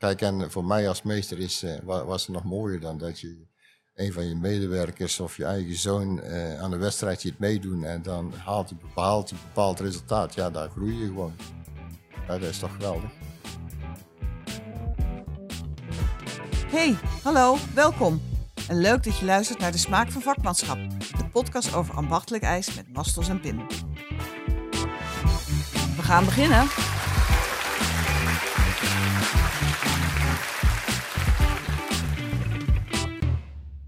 Kijk, en voor mij als meester is, eh, wa- was het nog mooier dan dat je een van je medewerkers of je eigen zoon eh, aan de wedstrijd ziet meedoen en dan haalt hij bepaald, een bepaald resultaat. Ja, daar groei je gewoon. Dat is toch geweldig. Hey, hallo, welkom. En leuk dat je luistert naar De Smaak van Vakmanschap, de podcast over ambachtelijk ijs met Mastels en Pim. We gaan beginnen.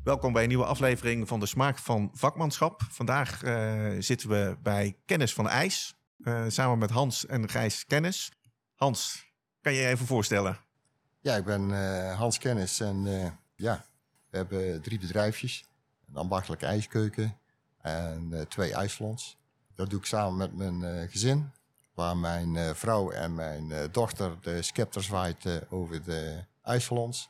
Welkom bij een nieuwe aflevering van de Smaak van Vakmanschap. Vandaag eh, zitten we bij Kennis van IJs, eh, samen met Hans en Gijs Kennis. Hans, kan je je even voorstellen? Ja, ik ben eh, Hans Kennis en ja, we hebben drie bedrijfjes. Een ambachtelijke ijskeuken en twee ijssalons. Dat doe ik samen met mijn gezin, waar mijn eh, vrouw en mijn eh, dochter de scepter zwaait eh, over de ijssalons.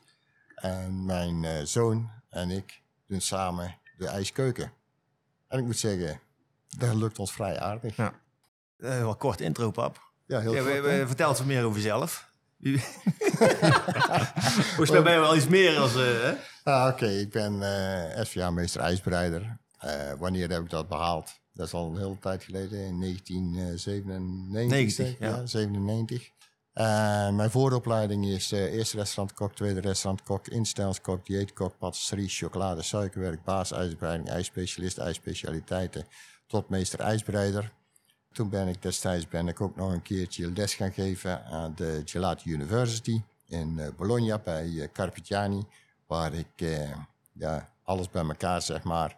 En mijn eh, zoon en ik doen samen de ijskeuken. En ik moet zeggen, dat lukt ons vrij aardig. Ja. Eh, wel kort intro, pap. Ja, heel Ja, we, we, vertel eens wat meer over jezelf. Volgens mij ben je wel iets meer als... eh? Ah, Oké, ik ben eh SVA-meester ijsbreider. Eh, wanneer heb ik dat behaald? Dat is al een hele tijd geleden, in 1997. 90, zeg ik, ja. 97. Eh, mijn vooropleiding is eh eerste restaurantkok, tweede restaurantkok, instellingskok, dieetkok, patisserie, chocolade, suikerwerk, baas, ijsbreiding, ijsspecialist, ijsspecialiteiten, tot meester ijsbreider. Toen ben ik destijds ben ik ook nog een keertje les gaan geven aan de Gelato University in eh, Bologna bij Carpigiani, waar ik eh, ja, alles bij elkaar zeg maar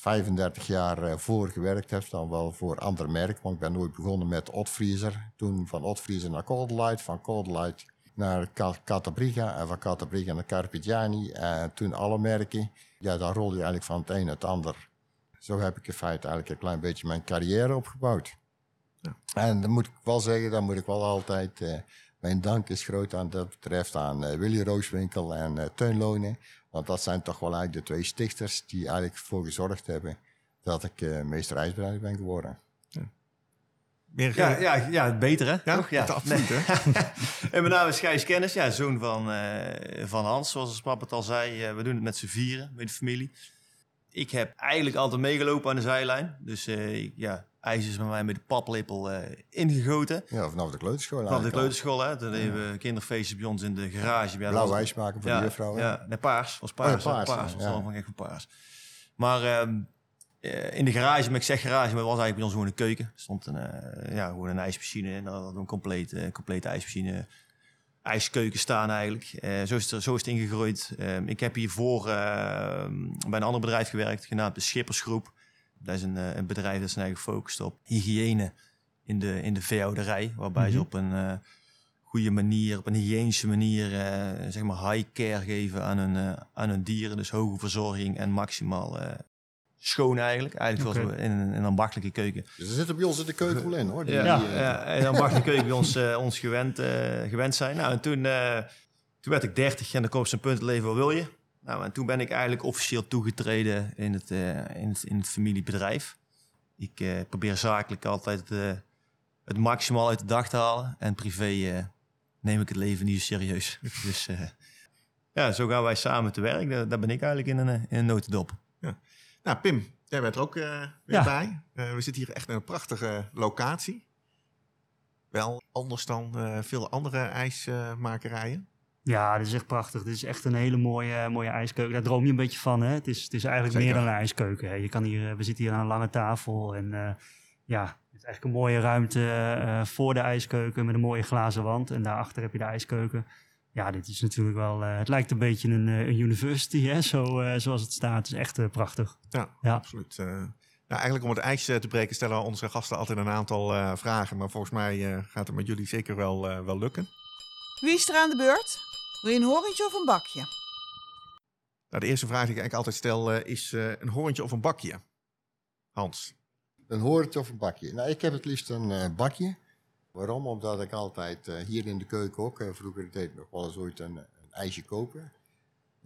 35 jaar eh, voor gewerkt heb, dan wel voor andere merken, want ik ben nooit begonnen met Otfriezer, toen van Otfriezer naar Cold Light, van Cold Light naar Ca- Catabriga en van Catabriga naar Carpigiani en toen alle merken. Ja, dan rol je eigenlijk van het een naar het ander. Zo heb ik in feite eigenlijk een klein beetje mijn carrière opgebouwd. En dan moet ik wel zeggen, dan moet ik wel altijd. eh, mijn dank is groot aan dat betreft aan eh, Willy Rooswinkel en Teun Lonen. Want dat zijn toch wel eigenlijk de twee stichters die eigenlijk voor gezorgd hebben dat ik eh, meester ijsbreider ben geworden. Meer, Ja, eh, ja, ja, beter hè? Ja, Toch? dat absoluut, en mijn naam is Gijs Kennis, ja, zoon van, eh, van Hans, zoals pap het al zei. We doen het met z'n vieren, met de familie. Ik heb eigenlijk altijd meegelopen aan de zijlijn. Dus eh, ik- ja, ijs is bij mij met de paplepel eh, ingegoten. Ja, vanaf de kleuterschool Vanaf de kleuterschool, hè. Toen deden we kinderfeestjes bij ons in de garage. Ja, Blauw ijs maken voor ja, de juffrouw. hè? Ja, nee, paars. was Oh ja, paars. paars, paars. was allemaal echt van paars. Maar ehm, eh, in de garage, maar ik zeg garage, maar het was eigenlijk bij ons gewoon een keuken. Er stond een, ja, gewoon een ijsmachine en dan hadden we een compleet, eh, complete ijsmachine. IJskeuken staan eigenlijk. Eh, zo, is het, zo is het ingegroeid. Ehm, ik heb hiervoor ehm, bij een ander bedrijf gewerkt, genaamd de Schippersgroep. Dat is een, eh, een bedrijf dat is eigenlijk gefocust op hygiëne in de, in de veehouderij. Waarbij ze op een eh, goede manier, op een hygiënische manier, zeg maar high care geven aan hun, aan hun dieren. Dus hoge verzorging en maximaal schoon eigenlijk. Eigenlijk we in een, in een ambachtelijke keuken. Dus er zitten bij ons in de keuken wel in hoor. Die, Ja, die, eh, ja, en dan mag de keuken bij ons, eh, ons gewend, eh, gewend zijn. Nou, en toen, eh, toen werd ik 30 en dan koop ze een punt leven, wat wil je? Nou, en toen ben ik eigenlijk officieel toegetreden in het, eh, in het, in het familiebedrijf. Ik eh, probeer zakelijk altijd eh, het maximaal uit de dag te halen. En privé eh, neem ik het leven niet zo serieus. dus eh, ja, zo gaan wij samen te werk. Daar, daar ben ik eigenlijk in een, eh, in een notendop. Nou, Pim, jij bent er ook eh, weer Ja. bij. Eh, we zitten hier echt in een prachtige locatie. Wel anders dan eh, veel andere ijsmakerijen. Ja, dit is echt prachtig. Dit is echt een hele mooie, mooie ijskeuken. Daar droom je een beetje van. Hè? Het, is, het is eigenlijk Zeker. meer dan een ijskeuken. Hè? Je kan hier, we zitten hier aan een lange tafel. En ja, het is eigenlijk een mooie ruimte voor de ijskeuken met een mooie glazen wand. En daarachter heb je de ijskeuken. Ja, dit is natuurlijk wel... eh, het lijkt een beetje een, eh, een university, hè? Zo, eh, zoals het staat. Het is echt prachtig. Ja, Ja. absoluut. Eh, nou, eigenlijk om het ijs te breken stellen onze gasten altijd een aantal eh, vragen. Maar volgens mij eh, gaat het met jullie zeker wel, eh, wel lukken. Wie is er aan de beurt? Wil je een horentje of een bakje? Nou, de eerste vraag die ik eigenlijk altijd stel eh, is eh, een hoorntje of een bakje? Hans. Een hoortje of een bakje? Nou, ik heb het liefst een eh, bakje. Waarom? Omdat ik altijd eh, hier in de keuken ook, eh, vroeger deed ik nog wel eens ooit een, een ijsje kopen.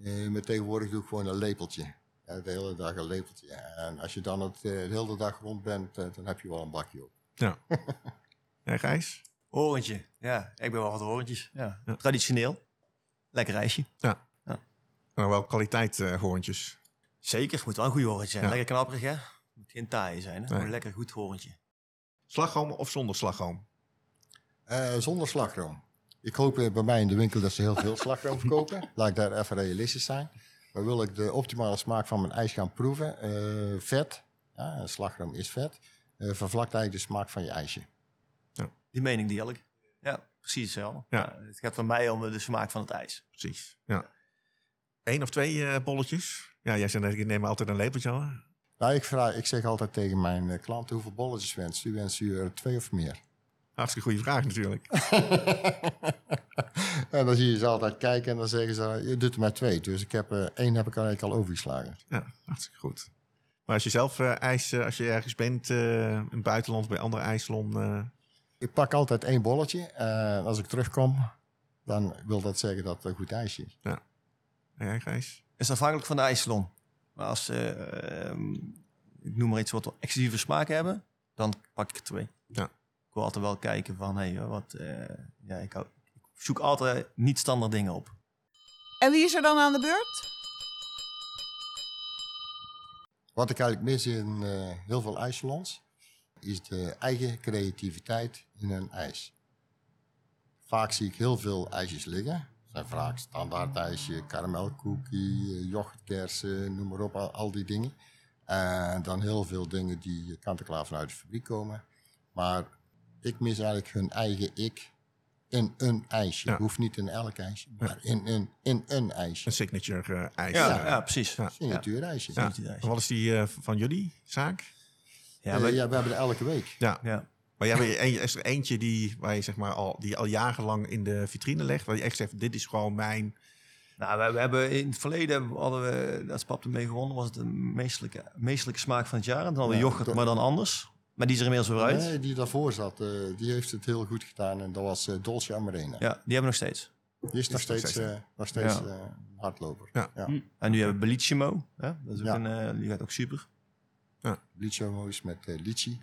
Eh, maar tegenwoordig doe ik gewoon een lepeltje. Ja, de hele dag een lepeltje. En als je dan het, de hele dag rond bent, dan heb je wel een bakje op. Ja. ja Gijs? Horentje, ja. Ik ben wel wat horentjes. Ja. Traditioneel. lekker ijsje. Nou, wel kwaliteit eh, hoorntjes. Zeker, moet wel een goede hoorntje zijn. Ja. Lekker knapperig, hè? Moet geen taai zijn, hè? Nee. Een lekker goed hoorntje. Slagroom of zonder slagroom? Eh, zonder slagroom. Ik hoop eh, bij mij in de winkel dat ze heel veel slagroom verkopen. Laat ik daar even realistisch zijn. Maar wil ik de optimale smaak van mijn ijs gaan proeven, eh, vet, ja, slagroom is vet, eh, vervlakt eigenlijk de smaak van je ijsje. Die mening deel ik. Ja, precies hetzelfde. Ja. Ja. het gaat voor mij om de smaak van het ijs. Precies, ja. Eén of twee eh, bolletjes? Ja, jij zei net, ik neem altijd een lepeltje aan. Nou, ik, vraag, ik zeg altijd tegen mijn klanten hoeveel bolletjes wenst u? Wenst u er twee of meer? Hartstikke goede vraag natuurlijk. en dan zie je ze altijd kijken en dan zeggen ze, je doet er maar twee. Dus ik heb, eh, één heb ik eigenlijk al overgeslagen. Ja, hartstikke goed. Maar als je zelf eh, ijs, eh, als je ergens bent eh, in het buitenland bij andere ijssalon, eh, Ik pak altijd één bolletje. En als ik terugkom, dan wil dat zeggen dat het een goed ijsje is. en jij Gijs? is afhankelijk van de ijssalon. Maar als ze, ehm, ik noem maar iets wat exclusieve smaken hebben, dan pak ik er twee. Ja. Ik wil altijd wel kijken van, hé, hey, wat, eh, ja, ik, hou, ik zoek altijd niet standaard dingen op. En wie is er dan aan de beurt? Wat ik eigenlijk mis in eh, heel veel ijssalons, is de eigen creativiteit in een ijs. Vaak zie ik heel veel ijsjes liggen. Het zijn vaak standaard ijsje, karamelcookie, eh, yoghurtkersen, noem maar op, al, al die dingen. En dan heel veel dingen die kant-en-klaar vanuit de fabriek komen. Maar ik mis eigenlijk hun eigen ik in een ijsje. Ja. Hoeft niet in elk ijsje, maar in, een in een ijsje. Een signature eh, ijs. Ja, Ja. ja, precies. Ja. En wat is die eh, van jullie zaak? Ja, Eh, maar- ja, we hebben er elke week. Ja, ja. maar jij hebt er- is er eentje die, waar je zeg maar al, die al jarenlang in de vitrine legt, waar je echt zegt, dit is gewoon mijn... Nou, we, we hebben in het verleden hadden we, als pap ermee gewonnen, was het de meestelijke, meestelijke smaak van het jaar. En dan hadden we Ja, yoghurt, maar dan anders. Maar die is er inmiddels weer uit. Nee, die daarvoor zat, eh, die heeft het heel goed gedaan. En dat was eh, Dolce Amarena. Ja, die hebben we nog steeds. Die is nog nog steeds, steeds, eh, nog steeds Ja. eh, een hardloper. Ja. En nu hebben we Bellissimo. Hè? Dat is ook Ja. een, eh, die gaat ook super. Licho's met eh litchi.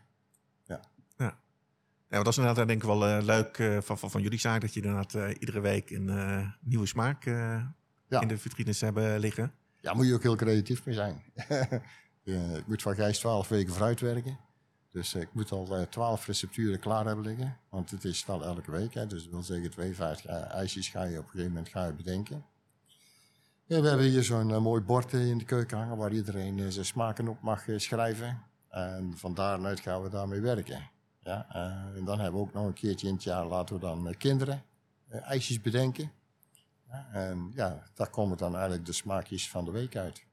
Ja, maar dat is inderdaad denk ik wel eh, leuk eh, van, van, van jullie zaak, dat je inderdaad eh, iedere week een eh, nieuwe smaak eh, Ja. in de vitrines hebben liggen. Ja, moet je ook heel creatief mee zijn. Ik moet van Gijs 12 weken vooruit werken. Dus ik moet al eh, 12 recepturen klaar hebben liggen. Want het is wel elke week. Hè, dus dat wil zeggen 52 eh, ijsjes ga je op een gegeven moment ga je bedenken. We hebben hier zo'n eh, mooi bord in de keuken hangen waar iedereen zijn smaken op mag schrijven. En van daaruit gaan we daarmee werken. Ja, en dan hebben we ook nog een keertje in het jaar laten we dan kinderen ijsjes bedenken. En ja, daar komen dan eigenlijk de smaakjes van de week uit.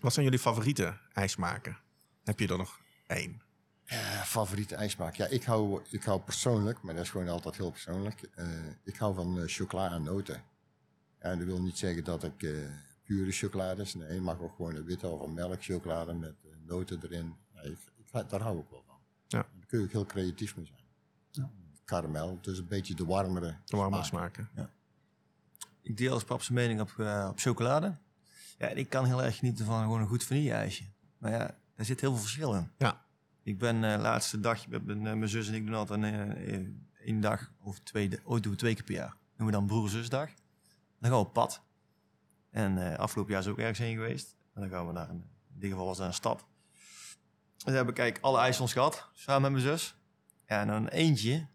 Wat zijn jullie favoriete ijsmaken? Heb je er nog één? Eh, favoriete ijsmaak? Ja, ik hou, ik hou persoonlijk, maar dat is gewoon altijd heel persoonlijk. eh, ik hou van eh, chocola en noten. En dat wil niet zeggen dat ik eh, pure chocolade is. Nee, mag ook gewoon een witte of een melkchocolade met noten erin. Ja, ik, ik, daar hou ik wel van. Ja. Daar kun je ook heel creatief mee zijn. Karamel, dus een beetje de warmere De warme smaak. smaken. Ik deel als pap zijn mening op, op chocolade. Ja, ik kan heel erg genieten van gewoon een goed vanille-ijsje. Maar ja, daar zit heel veel verschil in. Ja. Ik ben eh laatste dag, met mijn, eh, mijn zus en ik doen altijd eh, eh, één dag of twee, ooit doen we twee keer per jaar. Doen we dan broer-zusdag. Dan gaan we op pad. En eh, afgelopen jaar is ook ergens heen geweest. En dan gaan we naar een, in dit geval was dat een stad. En dan hebben we kijk alle ijssalons gehad, samen met mijn zus. Ja, en dan eentje, die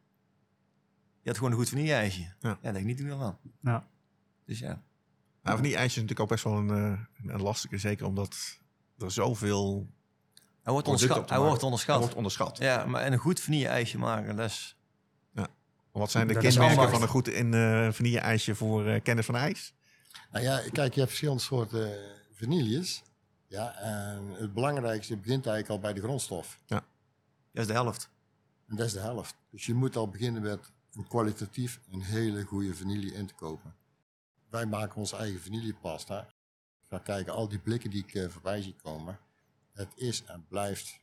had gewoon een goed vanille-ijsje. Ja. Ja, geniet ik wel van. Ja. Dus ja. Nou, van die ijsjes is natuurlijk ook best wel een, een lastige, zeker omdat er zoveel Hij wordt onderschat. Hij wordt onderschat. wordt onderschat. Ja, maar en een goed vanille-ijsje maken, dat is... Wat zijn de Dat kenmerken van een goed in eh vanille-ijsje voor eh kennis van ijs? Nou ja, kijk, je hebt verschillende soorten eh, vanilles. Ja, en het belangrijkste begint eigenlijk al bij de grondstof. Dat is de helft. En dat is de helft. Dus je moet al beginnen met een kwalitatief een hele goede vanille in te kopen. Wij maken onze eigen vanillepasta. Ik ga kijken, al die blikken die ik voorbij zie komen. Het is en blijft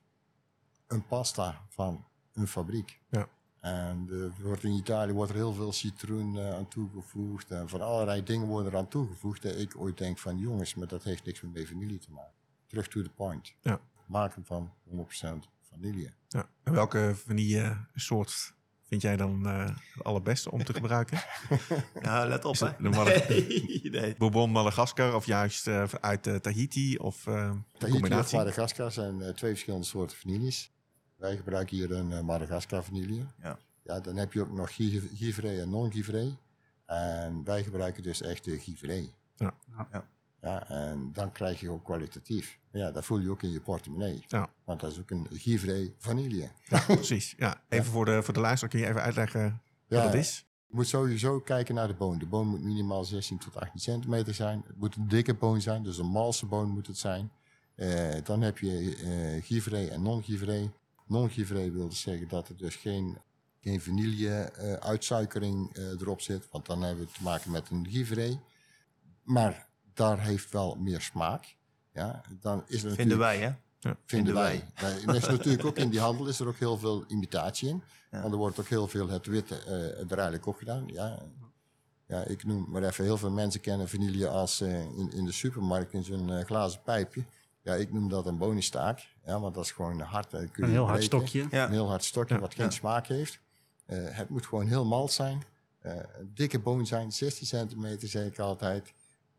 een pasta van een fabriek. Ja. En er wordt in Italië wordt er heel veel citroen eh, aan toegevoegd. En van allerlei dingen worden er aan toegevoegd. Dat ik ooit denk van jongens, maar dat heeft niks met vanille te maken. Terug to the point. Ja. Maak hem van 100% vanille. Ja. En welke vanille soort vind jij dan eh, het allerbeste om te gebruiken? Ja, let op, hè. Nee, nee. Bourbon Madagaskar of juist eh, uit eh, Tahiti of eh, Tahiti of combinatie? Madagaskar zijn twee verschillende soorten vanilles. Wij gebruiken hier een Madagaskar vanille. Ja. Ja, dan heb je ook nog gi- givré en non-givré. En wij gebruiken dus echt de givré. Ja. Ja. Ja, en dan krijg je ook kwalitatief. Ja, dat voel je ook in je portemonnee. Ja. Want dat is ook een givré vanille. Ja, precies. Ja, even voor de, voor de luisteraar, kun je even uitleggen wat het is? Je moet sowieso kijken naar de boon. De boon moet minimaal 16 tot 18 centimeter zijn. Het moet een dikke boon zijn, dus een malse boon moet het zijn. Eh, dan heb je givré en non-givré. Non-givré wil dus zeggen dat er dus geen, geen vanille eh, erop zit. Want dan hebben we te maken met een givré. Maar daar heeft wel meer smaak. Ja, dan is er Vinden wij, hè? Vinden wij. wij. Ja, is natuurlijk ook in die handel is er ook heel veel imitatie in. Ja. Want er wordt ook heel veel het witte eh, er eigenlijk op gedaan. Ja. ja, ik noem maar even, heel veel mensen kennen vanille als eh, in, in de supermarkt in zo'n eh, glazen pijpje. Ja, ik noem dat een bonistaak. Ja, want dat is gewoon hard. eh, kun Een heel hard stokje. Ja. Een heel hard stokje Ja, wat geen ja. smaak heeft. Eh, het moet gewoon heel malt zijn. Eh, een dikke boon zijn, 16 centimeter zeg ik altijd.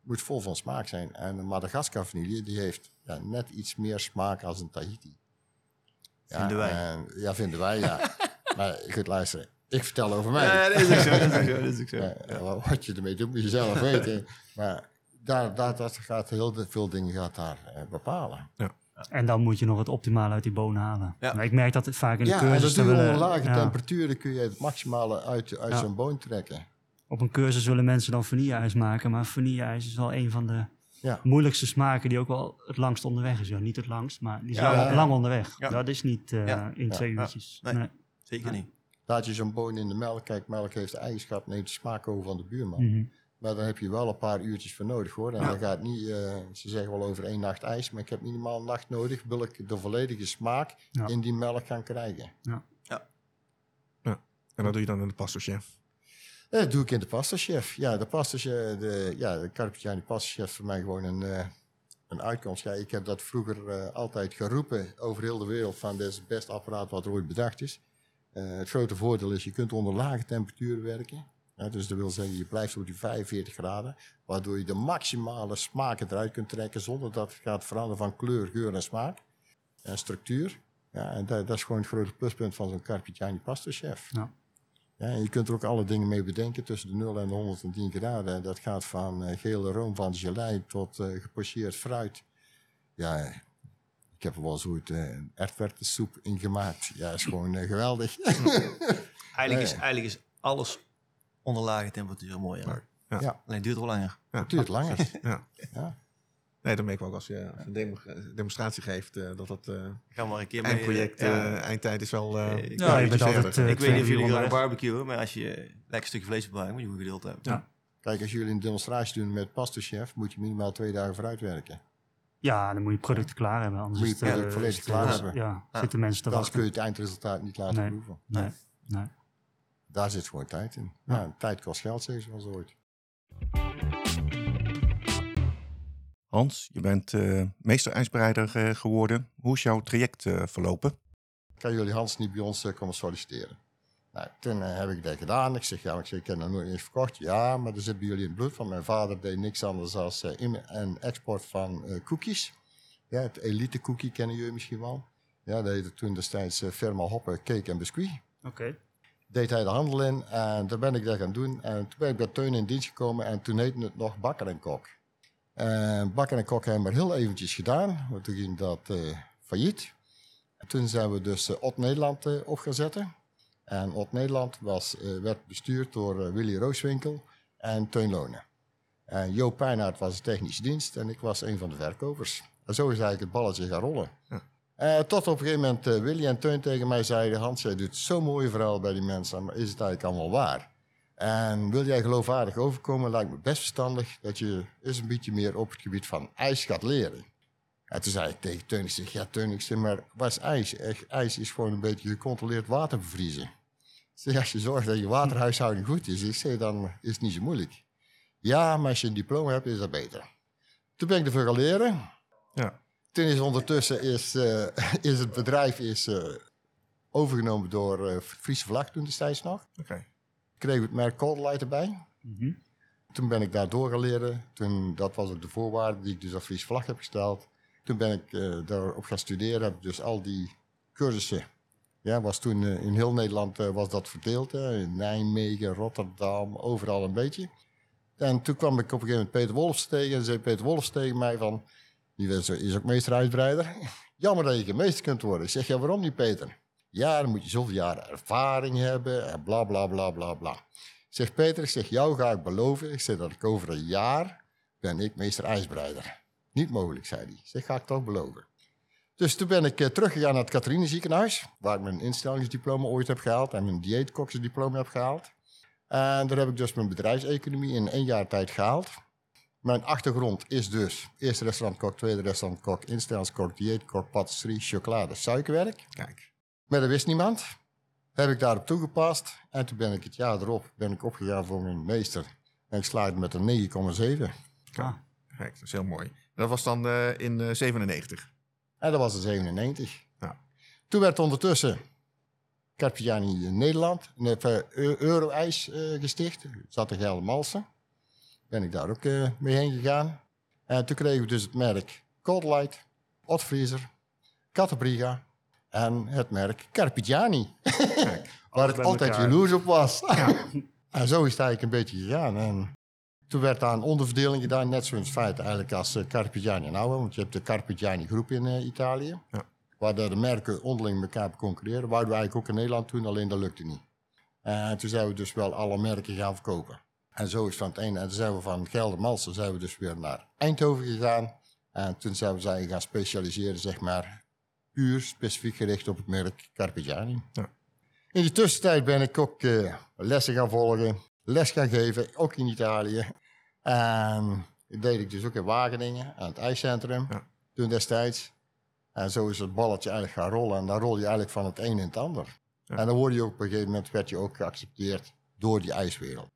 Moet vol van smaak zijn. En een Madagaskar vanille die heeft ja, net iets meer smaak als een Tahiti. Ja, Vinden wij. en- ja, vinden wij, ja. maar goed, luisteren. Ik vertel over mij. Ja, dat is ook zo, dat is ook zo, dat is ook zo. Ja, Wat je ermee doet, moet je zelf weten. Maar daar, daar, dat gaat heel de- veel dingen gaat daar eh, bepalen. En dan moet je nog het optimale uit die boon halen. Ja. Maar ik merk dat het vaak in de Ja, en cursus... dat doe je dan onder willen- lage ja, temperaturen kun je het maximale uit, uit Ja. zo'n boon trekken. Op een cursus willen mensen dan vanille-ijs maken. Maar vanille-ijs is wel een van de Ja. moeilijkste smaken die ook wel het langst onderweg is. Ja, niet het langst, maar die is Ja, lang, ja. lang onderweg. Ja. Dat is niet eh, Ja. in Ja. twee Ja. uurtjes. Nee. Nee. Zeker niet. Laat je zo'n boon in de melk. Kijk, melk heeft de eigenschap, neemt de smaak over van de buurman. Mhm. Maar daar heb je wel een paar uurtjes voor nodig hoor. En dan gaat niet, eh, ze zeggen wel over één nacht ijs, maar ik heb minimaal een nacht nodig. Wil ik de volledige smaak Ja. in die melk gaan krijgen. En dat doe je dan in de pastochef. Eh, Dat doe ik in de pastachef. Ja, de pastachef, de, ja, de Carpigiani pastachef voor mij gewoon een, eh, een uitkomst. Ja, ik heb dat vroeger eh, altijd geroepen over heel de wereld van dit is het beste apparaat wat ooit bedacht is. Eh, het grote voordeel is, je kunt onder lage temperaturen werken. Dus dat wil zeggen, je blijft op die 45 graden, waardoor je de maximale smaken eruit kunt trekken zonder dat het gaat veranderen van kleur, geur en smaak en structuur. Ja, en dat, dat is gewoon het grote pluspunt van zo'n Carpigiani pastachef. Ja. Ja, en je kunt er ook alle dingen mee bedenken tussen de 0 en de 110 graden. Dat gaat van eh, gele room van gelei tot eh gepocheerd fruit. Ja, eh, ik heb er wel eens ooit eh, een ertwertensoep in gemaakt. Ja, is gewoon eh, geweldig. Eigenlijk, is, eigenlijk is alles onder lage temperatuur mooi. Ja. Ja. Alleen het duurt wel langer. Ja. Het duurt langer. Ja. Nee, dan merk ik ook als je als je een demo- demonstratie geeft eh, dat dat eh Ga maar een keer mee. eindproject, eh, ja. eh, eindtijd is wel. eh, Ja, een je beetje bent verder. altijd, eh, ik weet niet of jullie graag barbecuen, maar als je een lekker stuk vlees wil maken, moet je goed geduld hebben. Ja. Kijk, als jullie een demonstratie doen met pastachef, moet je minimaal twee dagen vooruit werken. Ja, dan moet je producten klaar hebben. Anders Moet je het, eh, volledig klaar eh, hebben. Ja, Ja. zitten mensen te Anders kun je het eindresultaat niet laten Nee. proeven. Nee, nee. Daar zit gewoon tijd in. Ja, tijd kost geld, zeggen ze wel zo ooit. Hans, je bent eh meester-ijsbereider eh, geworden. Hoe is jouw traject eh, verlopen? kan jullie Hans niet bij ons komen solliciteren? Nou, toen eh, heb ik dat gedaan. Ik zeg, ja, maar ik, zeg, ik heb dat nooit eens verkocht. Ja, maar dat zit bij jullie in het bloed. Want mijn vader deed niks anders dan in- en export van eh cookies. Ja, het elite cookie kennen jullie misschien wel. Ja, dat heette toen destijds Firma Hoppe Cake en Biscuit. Oké. Deed hij de handel in en toen ben ik dat gaan doen. En toen ben ik bij Teun in dienst gekomen en toen heette het nog Bakker en Kok. En Bakker en Kok hebben we maar heel eventjes gedaan, want toen ging dat eh, failliet. En toen zijn we dus eh, Ot Nederland eh, op gaan zetten. En Ot Nederland was, eh, werd bestuurd door eh, Willy Rooswinkel en Teun Lonen. En Joop Pijnaert was de technische dienst en ik was een van de verkopers. En zo is eigenlijk het balletje gaan rollen. Eh, tot op een gegeven moment eh, Willy en Teun tegen mij zeiden... Hans, jij doet zo'n mooie verhaal bij die mensen, maar is het eigenlijk allemaal waar? En wil jij geloofwaardig overkomen, lijkt me best verstandig... dat je eens een beetje meer op het gebied van ijs gaat leren. En toen zei ik tegen Teun, ik zeg, ja zeg, maar wat is ijs? Ijs is gewoon een beetje gecontroleerd water bevriezen. Zeg, als je zorgt dat je waterhuishouding goed is, ik zeg, dan is het niet zo moeilijk. Ja, maar als je een diploma hebt, is dat beter. Toen ben ik ervoor gaan leren. Ja. Toen is ondertussen is, eh, is het bedrijf is, eh, overgenomen door eh, Friese Vlag toen destijds nog. Oké. Kregen we het merk Cold Light erbij. Mhm. Toen ben ik daar door gaan leren. Toen, dat was ook de voorwaarde die ik dus op Friese Vlag heb gesteld. Toen ben ik eh, daarop gaan studeren. Heb ik dus al die cursussen. Ja, was toen eh, in heel Nederland eh, was dat verdeeld. Hè. In Nijmegen, Rotterdam, overal een beetje. En toen kwam ik op een gegeven moment Peter Wolfs tegen. En zei Peter Wolfs tegen mij van... Die is is ook meesteruitbreider. Jammer dat je geen meester kunt worden. Ik zeg, ja, waarom niet, Peter? Ja, dan moet je zoveel jaren ervaring hebben en bla, bla, bla, bla, bla. Ik zeg, Peter, ik zeg, jou ga ik beloven. Ik zeg dat ik over een jaar ben ik meester ijsbreider. Niet mogelijk, zei hij. Zeg, ga ik toch beloven. Dus toen ben ik eh, teruggegaan naar het Catharine ziekenhuis, waar ik mijn instellingsdiploma ooit heb gehaald en mijn dieetkoksdiploma heb gehaald. En daar heb ik dus mijn bedrijfseconomie in één jaar tijd gehaald. Mijn achtergrond is dus eerste restaurantkok, tweede restaurantkok, instellingskok, dieetkok, patisserie, chocolade, suikerwerk. Kijk. Maar dat wist niemand. Heb ik daarop toegepast. En toen ben ik het jaar erop ben ik opgegaan voor mijn meester. En ik slaagde met een 9,7. Ah, Kijk, dat is heel mooi. Dat was dan eh, in eh 97. En dat was de 97. Ja. Toen werd ondertussen Carpigiani in Nederland, een Euro-ijs eh, gesticht. Zat in Geldermalsen. Ben ik daar ook eh, mee heen gegaan. En toen kregen we dus het merk Cold Light, Otfriezer, Catebriga en het merk Carpigiani. Waar ik bij altijd elkaar. jaloers op was. en zo is het eigenlijk een beetje gegaan. En toen werd daar een onderverdeling gedaan, net zoals feit eigenlijk als uh, Carpigiani nou, want je hebt de Carpigiani groep in eh, Italië. Ja. Waar de merken onderling met elkaar concurreren. Wouden we eigenlijk ook in Nederland toen, alleen dat lukte niet. En toen zijn we dus wel alle merken gaan verkopen. En zo is van het ene. En toen zijn we van Geldermalsen zijn we dus weer naar Eindhoven gegaan. En toen zijn we zijn gaan specialiseren, zeg maar, puur specifiek gericht op het merk Carpigiani. Ja. In die tussentijd ben ik ook eh, lessen gaan volgen, les gaan geven, ook in Italië. En dat deed ik dus ook in Wageningen, aan het ijscentrum, Ja. toen destijds. En zo is het balletje eigenlijk gaan rollen. En dan rol je eigenlijk van het een in het ander. Ja. En dan word je ook op een gegeven moment werd je ook geaccepteerd door die ijswereld.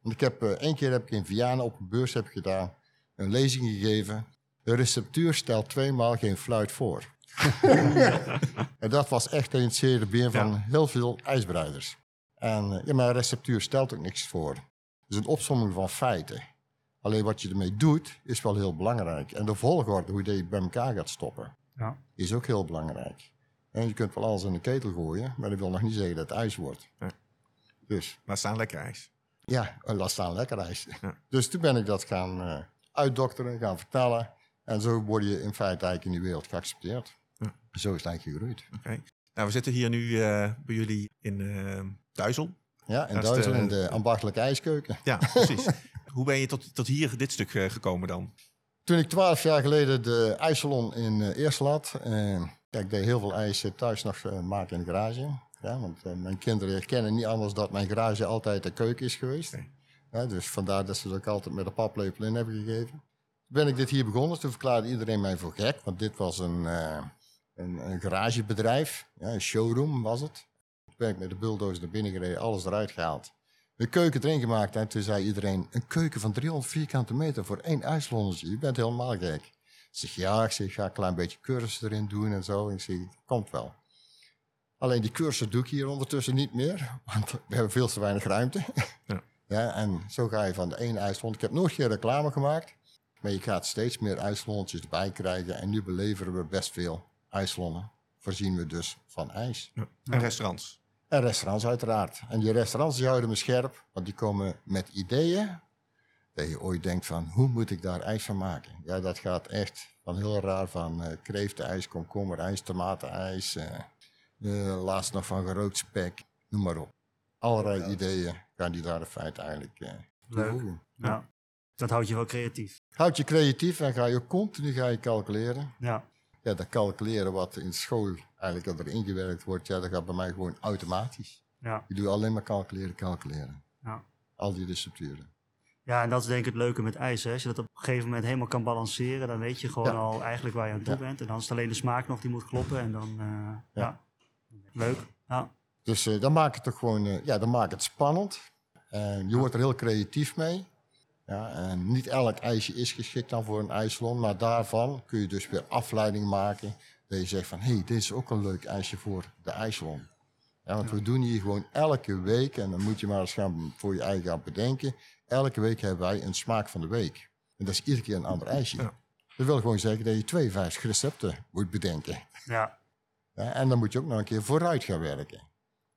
Want ik heb eh, één keer heb ik in Vianen op een beurs heb gedaan, een lezing gegeven. De receptuur stelt tweemaal geen fluit voor. en dat was echt een zere been van Ja. heel veel ijsbreiders. En eh, ja, een receptuur stelt ook niks voor. Het is een opsomming van feiten. Alleen wat je ermee doet, is wel heel belangrijk. En de volgorde, hoe je die bij elkaar gaat stoppen, ja. is ook heel belangrijk. En je kunt wel alles in de ketel gooien, maar dat wil nog niet zeggen dat het ijs wordt. Nee. Dus Laat staan lekker ijs. ja, en laat staan lekker ijs. Ja. Dus toen ben ik dat gaan eh, uitdokteren, gaan vertellen. En zo word je in feite eigenlijk in die wereld geaccepteerd. Zo is het eigenlijk gegroeid. Oké. Nou, we zitten hier nu eh, bij jullie in eh Duizel. Ja, in Duitsland de- in de ambachtelijke ijskeuken. Ja, precies. Hoe ben je tot, tot hier, dit stuk eh, gekomen dan? Toen ik twaalf jaar geleden de ijssalon in eh Eersel had. eh, ja, ik deed heel veel ijs eh, thuis nog eh, maken in de garage. Ja, want eh, mijn kinderen kennen niet anders dat mijn garage altijd de keuken is geweest. Nee. Ja, dus vandaar dat ze het ook altijd met een paplepel in hebben gegeven. Toen ben ik dit hier begonnen. Toen verklaarde iedereen mij voor gek. Want dit was een, eh, een, een garagebedrijf. Ja, een showroom was het. Toen ben ik met de bulldozer naar binnen gereden. Alles eruit gehaald. De keuken erin gemaakt. En toen zei iedereen, een keuken van 300 vierkante meter voor één ijslonnetje. Je bent helemaal gek. Ik zeg, ja, ik zeg, ik ga een klein beetje cursus erin doen en zo. Ik zeg, komt wel. Alleen die cursus doe ik hier ondertussen niet meer. Want we hebben veel te weinig ruimte. Ja. Ja, en zo ga je van de ene ijslon. Ik heb nooit geen reclame gemaakt. Maar je gaat steeds meer ijslonnetjes erbij krijgen. En nu beleveren we best veel ijslonnen. Voorzien we dus van ijs. Ja. En restaurants. En restaurants uiteraard. En die restaurants die houden me scherp, want die komen met ideeën. Dat je ooit denkt van, hoe moet ik daar ijs van maken? Ja, dat gaat echt van heel raar van eh kreeftenijs, komkommerijs, tomatenijs. eh eh, laatst nog van gerookt spek, noem maar op. Allerlei ideeën gaan die daar in feite eigenlijk eh Leuk. toevoegen. ja. Dat houdt je wel creatief. Houd je creatief en ga je continu ga je calculeren. Ja, Ja, dat calculeren wat in school eigenlijk erin gewerkt wordt, ja, dat gaat bij mij gewoon automatisch. ja, Je doet alleen maar calculeren, calculeren. ja. Al die recepturen. Ja, en dat is denk ik het leuke met ijs. Hè. Als je dat op een gegeven moment helemaal kan balanceren, dan weet je gewoon Ja. al eigenlijk waar je aan toe Ja. bent. En dan is het alleen de smaak nog die moet kloppen. En dan, eh, ja. Leuk. Ja, Dus eh, dan maakt het toch gewoon, eh, ja, dan maakt het spannend. En je wordt er heel creatief mee. Ja, en niet elk ijsje is geschikt dan voor een ijssalon, maar daarvan kun je dus weer afleiding maken. Dat je zegt van, hé, hey, dit is ook een leuk ijsje voor de ijssalon. Ja, want we doen hier gewoon elke week, en dan moet je maar eens gaan voor je eigen gaan bedenken. Elke week hebben wij een smaak van de week. En dat is iedere keer een ander ijsje. Ja. Dat wil gewoon zeggen dat je 52 recepten moet bedenken. Ja, Ja, en dan moet je ook nog een keer vooruit gaan werken.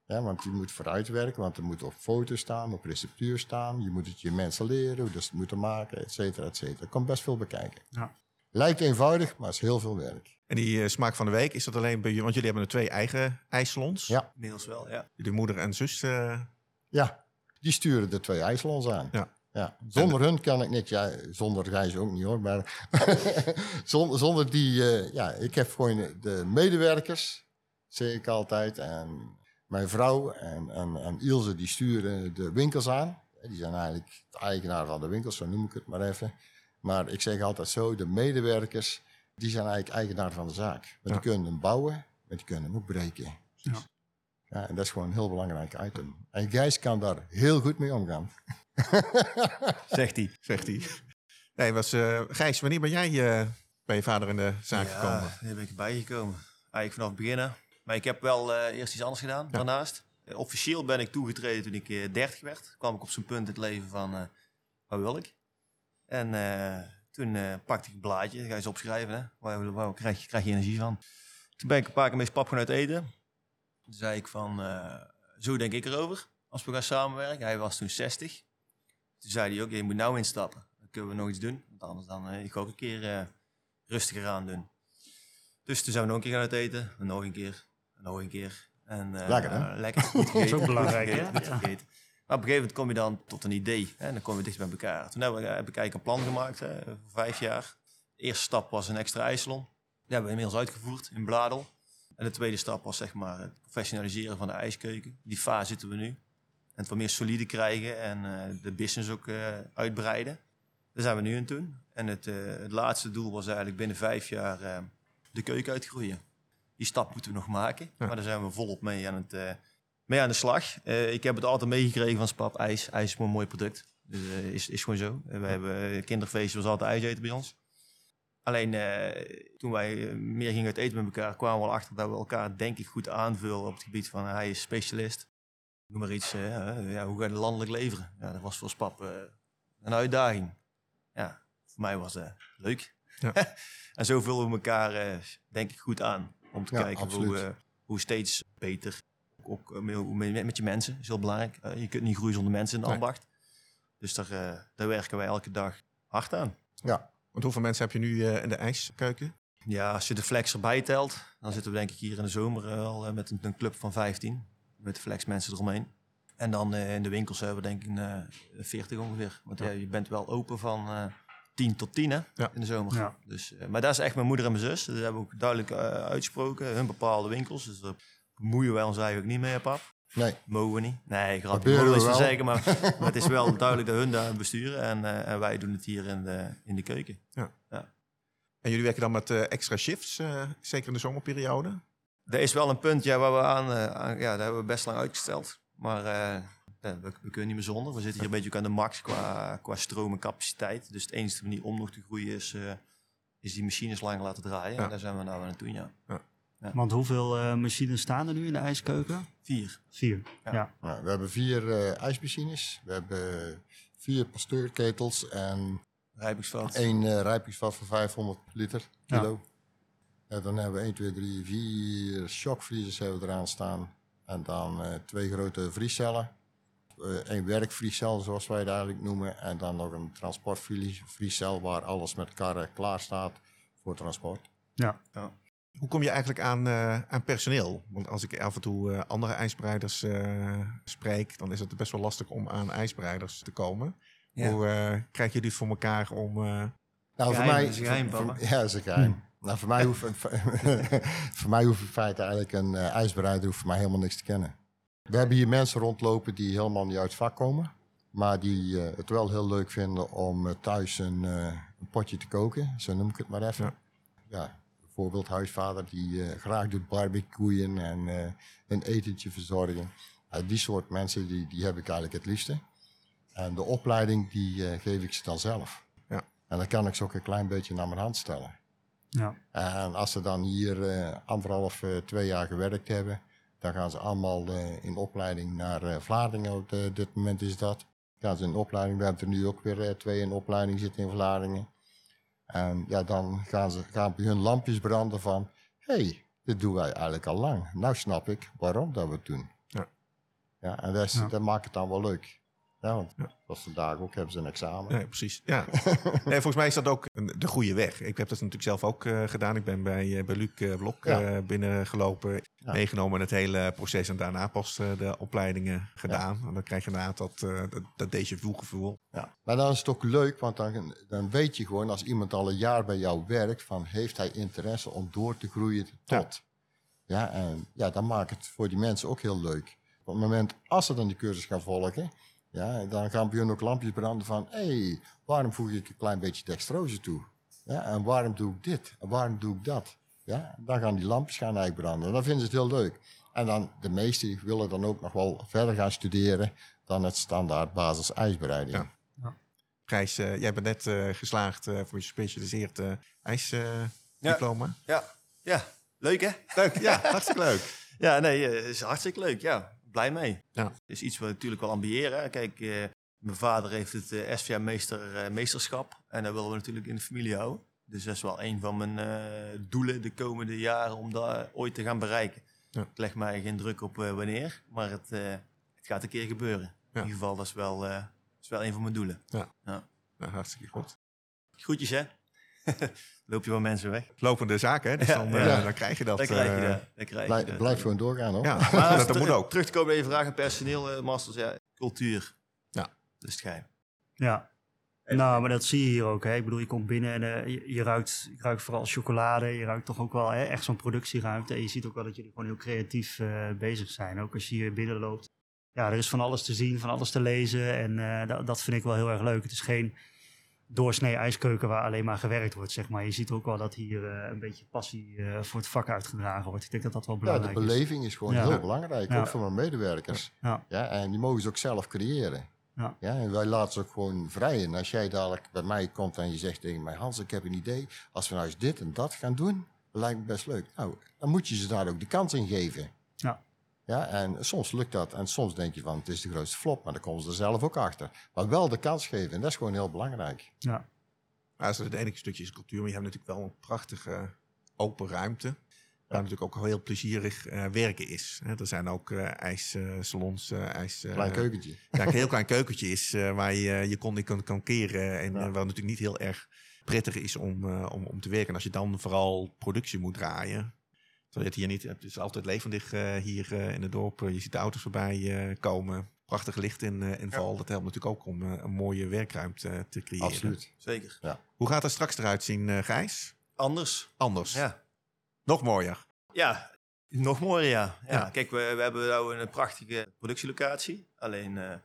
Ja, want je moet vooruit werken, want er moet op foto's staan, op receptuur staan. Je moet het je mensen leren, hoe dat ze het moeten maken, et cetera, et cetera. Er komt best veel bekijken. Ja. Lijkt eenvoudig, maar is heel veel werk. En die eh, smaak van de week, is dat alleen bij jullie? Want jullie hebben er twee eigen ijssalons. Ja. Inmiddels wel, ja. Jullie moeder en zus. eh, Ja, die sturen de twee ijssalons aan. Ja. Ja, zonder hun kan ik niet, ja, zonder Gijs ook niet hoor, maar zonder, zonder die, eh, ja, ik heb gewoon de medewerkers, zeg ik altijd, en mijn vrouw en, en, en Ilse, die sturen de winkels aan. Die zijn eigenlijk de eigenaar van de winkels, zo noem ik het maar even. Maar ik zeg altijd zo, de medewerkers, die zijn eigenlijk eigenaar van de zaak. Want Ja. die kunnen hem bouwen, maar die kunnen hem ook breken. Ja. Ja, en dat is gewoon een heel belangrijk item. En Gijs kan daar heel goed mee omgaan. Zegt hij. zegt hij. Nee, was, eh, Gijs, wanneer ben jij eh, bij je vader in de zaak ja, gekomen? daar ben ik bijgekomen. Eigenlijk vanaf het begin. Maar ik heb wel eh, eerst iets anders gedaan daarnaast. Eh, officieel ben ik toegetreden toen ik eh 30 werd. kwam ik op zo'n punt in het leven van, wat wil ik? En toen pakte ik een blaadje, ga je eens opschrijven, hè? Waar, waar krijg, je, krijg je energie van? Toen ben ik een paar keer met pap gaan uit eten. Toen zei ik van, zo denk ik erover, als we gaan samenwerken. Hij was toen 60. Toen zei hij ook, je moet nou instappen. Dan kunnen we nog iets doen. Want anders dan, ik ook een keer rustiger aan doen. Dus toen zijn we nog een keer gaan uit eten. En nog een keer. Een keer. En, eh, Lekker, hè? Lekker. Goed gegeten, ook goed belangrijk, gegeten, hè? goed Ja. gegeten. Maar op een gegeven moment kom je dan tot een idee. Hè? En dan kom je dicht bij elkaar. Toen heb ik, heb ik eigenlijk een plan gemaakt hè, voor vijf jaar. De eerste stap was een extra ijssalon. Die hebben we inmiddels uitgevoerd in Bladel. En de tweede stap was zeg maar het professionaliseren van de ijskeuken. Die fase zitten we nu. En het wat meer solide krijgen en eh, de business ook eh, uitbreiden. Daar zijn we nu aan het doen. En het, eh, het laatste doel was eigenlijk binnen vijf jaar eh, de keuken uitgroeien. Die stap moeten we nog maken. Maar daar zijn we volop mee aan, het, eh, mee aan de slag. Eh, ik heb het altijd meegekregen van Spap. IJs. IJs is een mooi product. Dus eh, is, is gewoon zo. We hebben kinderfeestjes, was altijd ijs eten bij ons. Alleen toen wij meer gingen uit eten met elkaar, kwamen we al achter dat we elkaar denk ik goed aanvullen op het gebied van hij is specialist. Noem maar iets, ja, hoe ga je landelijk leveren? Ja, dat was voor Spap een uitdaging. Ja, voor mij was het leuk. Ja. en zo vullen we elkaar denk ik goed aan. Om te Ja, kijken absoluut. hoe, eh, hoe steeds beter. Ook eh, met, met, je mensen is heel belangrijk. Eh, je kunt niet groeien zonder mensen in de Nee. ambacht. Dus daar, daar werken wij elke dag hard aan. Ja, Want hoeveel mensen heb je nu in de ijskeuken? Ja, als je de flex erbij telt, dan zitten we denk ik hier in de zomer al met een, een club van 15. Met de flex mensen eromheen. En dan in de winkels hebben we denk ik een eh, 40 ongeveer. Want ja. je bent wel open van 10 tot 10 hè, Ja. in de zomer. Ja. Dus, eh, maar dat is echt mijn moeder en mijn zus. Dat hebben we ook duidelijk eh, uitgesproken. Hun bepaalde winkels. Dus daar bemoeien wij ons eigenlijk niet mee, pap. nee. Mogen we niet. Nee, grapje. We eens te wel. zeggen. Maar, maar het is wel duidelijk dat hun daar besturen. En, eh, en wij doen het hier in de, in de keuken. En jullie werken dan met eh, extra shifts, eh, zeker in de zomerperiode? Er is wel een punt ja, waar we aan, eh, aan- ja, daar hebben we best lang uitgesteld. Maar eh, ja, we, we kunnen niet meer zonder. We zitten hier een beetje aan de max qua, qua stroom en capaciteit. Dus de enige manier om nog te groeien is, eh, is die machines langer laten draaien. Ja. En daar zijn we nou aan het doen, ja. want hoeveel eh, machines staan er nu in de ijskeuken? Vier. Vier. Ja. Ja. Nou, we hebben vier eh, ijsmachines. We hebben vier pasteurketels en Rijpingsveld. één eh rijpingsvat van 500 liter Ja. kilo. En dan hebben we 1, 2, 3, 4 shockvriezers hebben we eraan staan. En dan eh, twee grote vriescellen. Eén werkvriescel, zoals wij het eigenlijk noemen. En dan nog een transportvriescel waar alles met karren klaar staat voor transport. Ja. Hoe kom je eigenlijk aan, eh, aan personeel? Want als ik af en toe eh, andere ijsbereiders eh, spreek, dan is het best wel lastig om aan ijsbereiders te komen. Ja. Hoe eh, krijg je dit voor elkaar om... eh, Nou, Geheim, dat is geheim, voor- voor- Ja, dat is een geheim. Nou, voor mij hoeft voor mij hoeft in feite eigenlijk een eh, ijsbereider hoeft voor mij helemaal niks te kennen. We hebben hier mensen rondlopen die helemaal niet uit het vak komen, maar die eh, het wel heel leuk vinden om eh, thuis een, eh, een potje te koken, zo noem ik het maar even. Ja. Ja, bijvoorbeeld huisvader die eh, graag doet barbecuen en eh, een etentje verzorgen. Die soort mensen die, die heb ik eigenlijk het liefste. En de opleiding die eh, geef ik ze dan zelf. Ja. En dan kan ik ze ook een klein beetje naar mijn hand stellen. Ja. En als ze dan hier eh, anderhalf, eh, twee jaar gewerkt hebben, Dan gaan ze allemaal eh, in opleiding naar eh, Vlaardingen. Op dit moment is dat. Gaan ze in opleiding. We hebben er nu ook weer eh, twee in opleiding zitten in Vlaardingen. En ja, dan gaan, ze, gaan bij hun lampjes branden van... hé, hey, dit doen wij eigenlijk al lang. Nou snap ik waarom dat we het doen. Ja. Ja, en dat, is, Ja. dat maakt het dan wel leuk. Ja, want Ja. vandaag ook hebben ze een examen. Ja, precies. Ja. nee, volgens mij is dat ook de goede weg. Ik heb dat natuurlijk zelf ook eh, gedaan. Ik ben bij, eh, bij Luc eh, Blok Ja. binnengelopen, meegenomen in het hele proces en daarna pas de opleidingen gedaan. En dan krijg je inderdaad dat, dat, dat vu gevoel. Ja. Maar dan is het ook leuk, want dan, dan weet je gewoon als iemand al een jaar bij jou werkt, van heeft hij interesse om door te groeien tot. Ja, en ja, dan maakt het voor die mensen ook heel leuk. Op het moment als ze dan die cursus gaan volgen, ja, dan gaan bij hun ook lampjes branden van, hé, hey, waarom voeg ik een klein beetje dextrose toe? Ja, en waarom doe ik dit? En waarom doe ik dat? Ja, dan gaan die lampjes gaan eigenlijk branden. En dan vinden ze het heel leuk. En dan, de meesten willen dan ook nog wel verder gaan studeren dan het standaard basis ijsbereiding. Ja. Gijs, eh, jij bent net eh, geslaagd eh, voor je gespecialiseerd eh ijsdiploma. Ja. diploma. Ja, ja. Leuk hè? Leuk, ja, hartstikke leuk. Ja, nee, is hartstikke leuk. Ja, blij mee. Ja. is iets wat we natuurlijk wel ambiëren. Kijk, eh, mijn vader heeft het eh SVA meester, eh, meesterschap. En dat willen we natuurlijk in de familie houden. Dus dat is wel een van mijn doelen de komende jaren om dat ooit te gaan bereiken. Ja. Ik leg mij geen druk op wanneer, maar het, het gaat een keer gebeuren. Ja. In ieder geval, dat is wel, dat is wel een van mijn doelen. Nou, hartstikke goed. Groetjes hè? Loop je wel mensen weg? Lopende zaken, hè? Dus Ja, dan, ja. eh, dan krijg je dat. Dan krijg je eh, dat. Dan krijg je Blijf, dat. blijf gewoon doorgaan hoor. Ja, Maar dat, terug- moet ook. Terug te komen bij je vraag aan personeel, eh, masters. Ja, cultuur. Ja. Dat is het geheim. Ja. Nou, maar dat zie je hier ook. Hè. Ik bedoel, je komt binnen en eh, je, je ruikt, je ruikt vooral chocolade. Je ruikt toch ook wel hè, echt zo'n productieruimte. En je ziet ook wel dat jullie gewoon heel creatief eh, bezig zijn. Ook als je hier binnenloopt. Ja, er is van alles te zien, van alles te lezen. En eh, dat, dat vind ik wel heel erg leuk. Het is geen doorsnee ijskeuken waar alleen maar gewerkt wordt, zeg maar. Je ziet ook wel dat hier eh, een beetje passie eh, voor het vak uitgedragen wordt. Ik denk dat dat wel Ja, de belangrijk is. beleving is gewoon Ja. heel belangrijk, Ja. ook voor mijn medewerkers. Ja. Ja, en die mogen ze ook zelf creëren. Ja. en wij laten ze ook gewoon vrij. En als jij dadelijk bij mij komt en je zegt tegen mij, Hans, ik heb een idee. Als we nou eens dit en dat gaan doen, lijkt me best leuk. Nou, dan moet je ze daar ook de kans in geven. Ja. Ja, en soms lukt dat. En soms denk je van, het is de grootste flop. Maar dan komen ze er zelf ook achter. Maar wel de kans geven. En dat is gewoon heel belangrijk. Ja. Maar dat is het enige stukje is cultuur. Maar je hebt natuurlijk wel een prachtige open ruimte. Waar natuurlijk ook heel plezierig eh, werken is. Hè, er zijn ook eh, ijssalons, eh ijs... eh, Klein keukentje. Ja, een heel klein keukentje is eh, waar je je kon in kan, kan keren. En Ja. eh, waar natuurlijk niet heel erg prettig is om, eh, om, om te werken. En als je dan vooral productie moet draaien. Terwijl je het hier niet hebt. Het is altijd levendig eh, hier eh, in het dorp. Eh, je ziet de auto's voorbij eh, komen. Prachtig licht in, eh, in val. Dat helpt natuurlijk ook om een mooie werkruimte te creëren. Absoluut. Zeker. Hoe gaat het straks eruit zien, eh, Gijs? Anders. Anders. Ja. Nog mooier. Ja, nog mooier ja. ja. Ja. Kijk, we, we hebben nou een prachtige productielocatie. Alleen, eh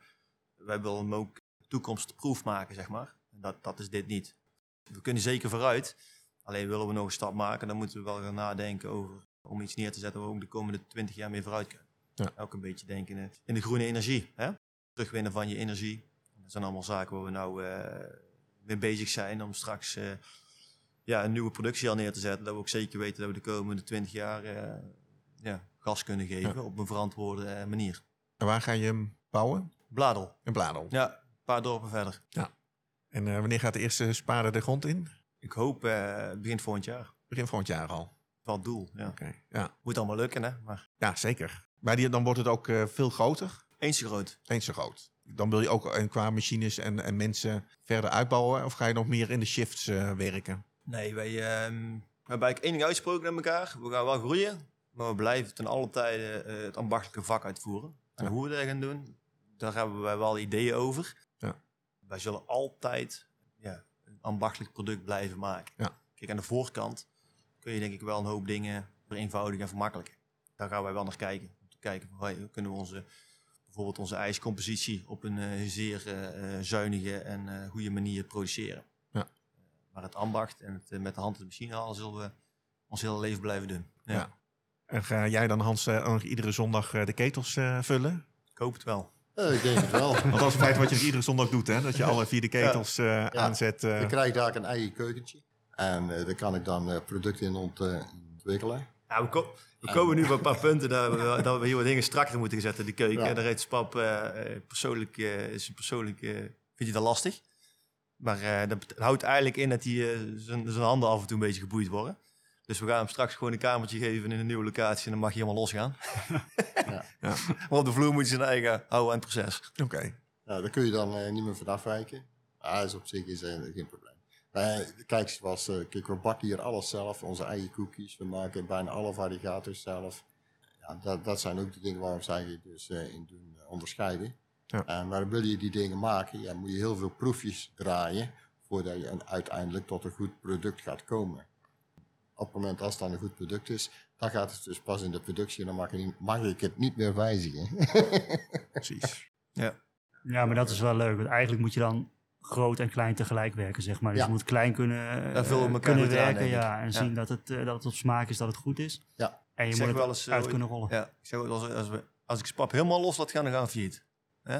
wij willen hem ook toekomstproef maken, zeg maar. En Dat, dat is dit niet. We kunnen zeker vooruit. Alleen willen we nog een stap maken, dan moeten we wel gaan nadenken over om iets neer te zetten waar we ook de komende 20 jaar mee vooruit kunnen. Ja. Ook een beetje denken in- in de groene energie. Hè? Terugwinnen van je energie. Dat zijn allemaal zaken waar we nou eh, mee bezig zijn om straks eh, ja, een nieuwe productie al neer te zetten. Dat we ook zeker weten dat we de komende 20 jaar eh, ja, gas kunnen geven op een verantwoorde eh, manier. En waar ga je hem bouwen? Bladel. In Bladel. Ja, een paar dorpen verder. En eh, wanneer gaat de eerste spade de grond in? Ik hoop eh begin volgend jaar. Begin volgend jaar al. Wel het doel. Ja. Moet allemaal lukken, hè? Maar ja, zeker. Maar die, dan wordt het ook eh, veel groter. eens zo groot. Eens zo groot. Dan wil je ook eh, qua machines en, en mensen verder uitbouwen? Of ga je nog meer in de shifts eh, werken? Nee, wij we hebben eigenlijk één ding uitgesproken met elkaar. We gaan wel groeien, maar we blijven ten alle tijde eh, het ambachtelijke vak uitvoeren. En Ja. hoe we dat gaan doen, daar hebben wij wel ideeën over. Ja. Wij zullen altijd ja, een ambachtelijk product blijven maken. Ja. Kijk, aan de voorkant kun je denk ik wel een hoop dingen vereenvoudigen en vermakkelijken. Daar gaan wij wel naar kijken. Om te kijken, van, hey, kunnen we onze, bijvoorbeeld onze ijscompositie op een eh, zeer eh, eh, zuinige en eh, goede manier produceren. Ja. Maar het ambacht en het met de hand in de machine halen zullen we ons hele leven blijven doen. Ja. Ja. En ga jij dan, Hans, eh, iedere zondag eh, de ketels eh, vullen? Ik hoop het wel. Eh, ik denk het wel. Want dat is feite wat je iedere zondag doet, hè? Dat je alle vier de ketels eh, aanzet. eh. Ik krijg daar een eigen keukentje. En eh, daar kan ik dan eh, producten in ont, ontwikkelen. Ja, we, ko- we komen nu op een paar punten dat we, dat we hier wat dingen strakker moeten zetten in de keuken. Ja. Daar heeft Spap eh, persoonlijk, eh, is persoonlijk eh, vindt hij dat lastig. Maar eh, dat houdt eigenlijk in dat hij eh, zijn zijn handen af en toe een beetje geboeid worden. Dus we gaan hem straks gewoon een kamertje geven in een nieuwe locatie en dan mag hij helemaal losgaan. Ja. Ja. Maar op de vloer moet hij zijn eigen houden aan het proces. Oké. Nou, daar kun je dan niet meer van afwijken. Ah, is op zich is, geen probleem. Eh, kijk, zoals, eh, kijk, we bakken hier alles zelf, onze eigen cookies. We maken bijna alle variators zelf. Ja, dat, dat zijn ook de dingen waarom zij je dus eh, in doen eh, onderscheiden. Ja. En maar wil je die dingen maken, ja, moet je heel veel proefjes draaien voordat je een- uiteindelijk tot een goed product gaat komen. Op het moment als het dan een goed product is, dan gaat het dus pas in de productie en dan mag, je niet- mag ik het niet meer wijzigen. Precies. Ja. Ja, maar dat is wel leuk. Want eigenlijk moet je dan groot en klein tegelijk werken, zeg maar. Dus Ja. je moet klein kunnen, eh, we elkaar kunnen aan, werken, ja. En Ja. zien dat het, eh, dat het op smaak is, dat het goed is. Ja. En je Ik moet zeg het wel eens, eh, uit kunnen rollen. Ja, Ja, ik zeg als, als, we, als ik Spap helemaal los laat gaan, dan gaan we failliet.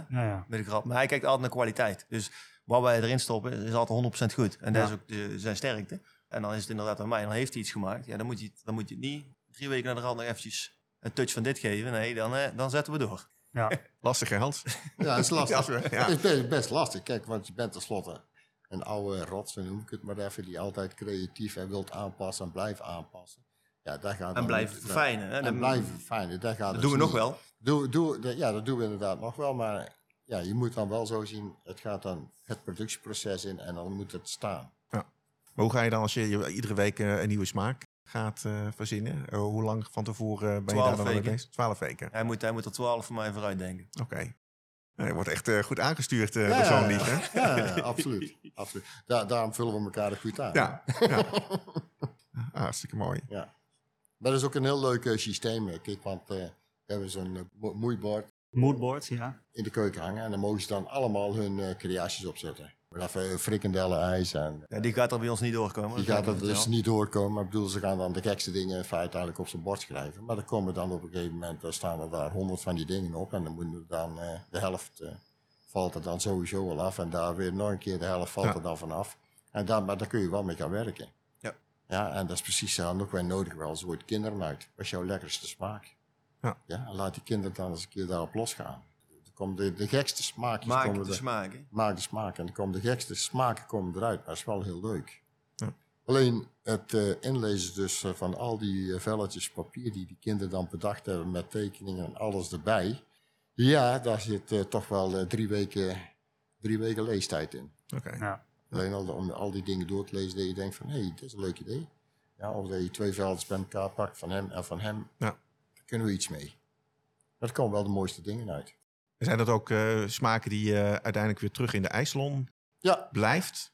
ja. Met de grap. Maar hij kijkt altijd naar kwaliteit. Dus wat wij erin stoppen is altijd 100% goed. En dat Ja. is ook de, zijn sterkte. En dan is het inderdaad aan mij. En dan heeft hij iets gemaakt. Ja, dan moet je, het- dan moet je het niet drie weken naar de rand nog eventjes een touch van dit geven. Nee, dan, eh, dan zetten we door. Ja. Lastig, hè, Hans? Ja, dat is lastig. Ja, ja. Het is best, best lastig. Kijk, want je bent tenslotte een oude rot, noem ik het maar even, die altijd creatief en wilt aanpassen en blijft aanpassen. Ja, daar gaat En blijven verfijnen. Hè? En blijven verfijnen. Daar gaat Dat het doen we nog wel. Doe, doe, de- ja, dat doen we inderdaad nog wel, maar ja, je moet dan wel zo zien, het gaat dan het productieproces in en dan moet het staan. Maar hoe ga je dan als je, je iedere week eh, een nieuwe smaak gaat eh, verzinnen? Eh, hoe lang van tevoren ben je Twaalf daar dan mee weken. bezig? Twaalf weken. Hij moet, hij moet er 12 voor mij vooruit denken. Oké. Nee, je wordt echt eh, goed aangestuurd, eh Ja, persoonlijk. ja, hè? ja, ja, absoluut. absoluut. Da- daarom vullen we elkaar er goed aan. Ja. ja. Ah, hartstikke mooi. Maar dat is ook een heel leuk eh, systeem. eh, Kijk, want eh, we hebben zo'n eh, mo- moeibord Moodboard, ja. in de keuken hangen. En dan mogen ze dan allemaal hun eh, creaties opzetten. Even frikandellen ijs en Ja, die gaat er bij ons niet doorkomen. die gaat er dus niet doorkomen. Maar ik bedoel, ze gaan dan de gekste dingen in feite eigenlijk op zijn bord schrijven. Maar dan komen dan op een gegeven moment, dan staan er daar honderd van die dingen op. En dan moeten er dan eh, de helft eh, valt er dan sowieso al af. En daar weer nog een keer de helft valt Ja. er dan vanaf. En daar, maar daar kun je wel mee gaan werken. Ja. Ja, en dat is precies dan ook weer nodig wel. Kinderen uit. Wat is jouw lekkerste smaak? Ja. ja en laat die kinderen dan eens een keer daarop losgaan. Er komen de, de gekste smaakjes Maak komen de smaak. hè. maak de smaak. En dan komen de gekste smaken komen eruit. Maar dat is wel heel leuk. Ja. Alleen het eh, inlezen dus eh, van al die eh, velletjes papier die die kinderen dan bedacht hebben met tekeningen en alles erbij. Ja, daar zit eh, toch wel eh, drie, weken, drie weken leestijd in. Oké. ja. Alleen al om al die dingen door te lezen, dat je denkt van, hé, hey, dit is een leuk idee. Ja, of dat je twee veldjes bij elkaar pakt van hem en van hem. Ja. Daar kunnen we iets mee. Maar er komen wel de mooiste dingen uit. Zijn dat ook eh, smaken die eh, uiteindelijk weer terug in de ijsalon Ja, blijft?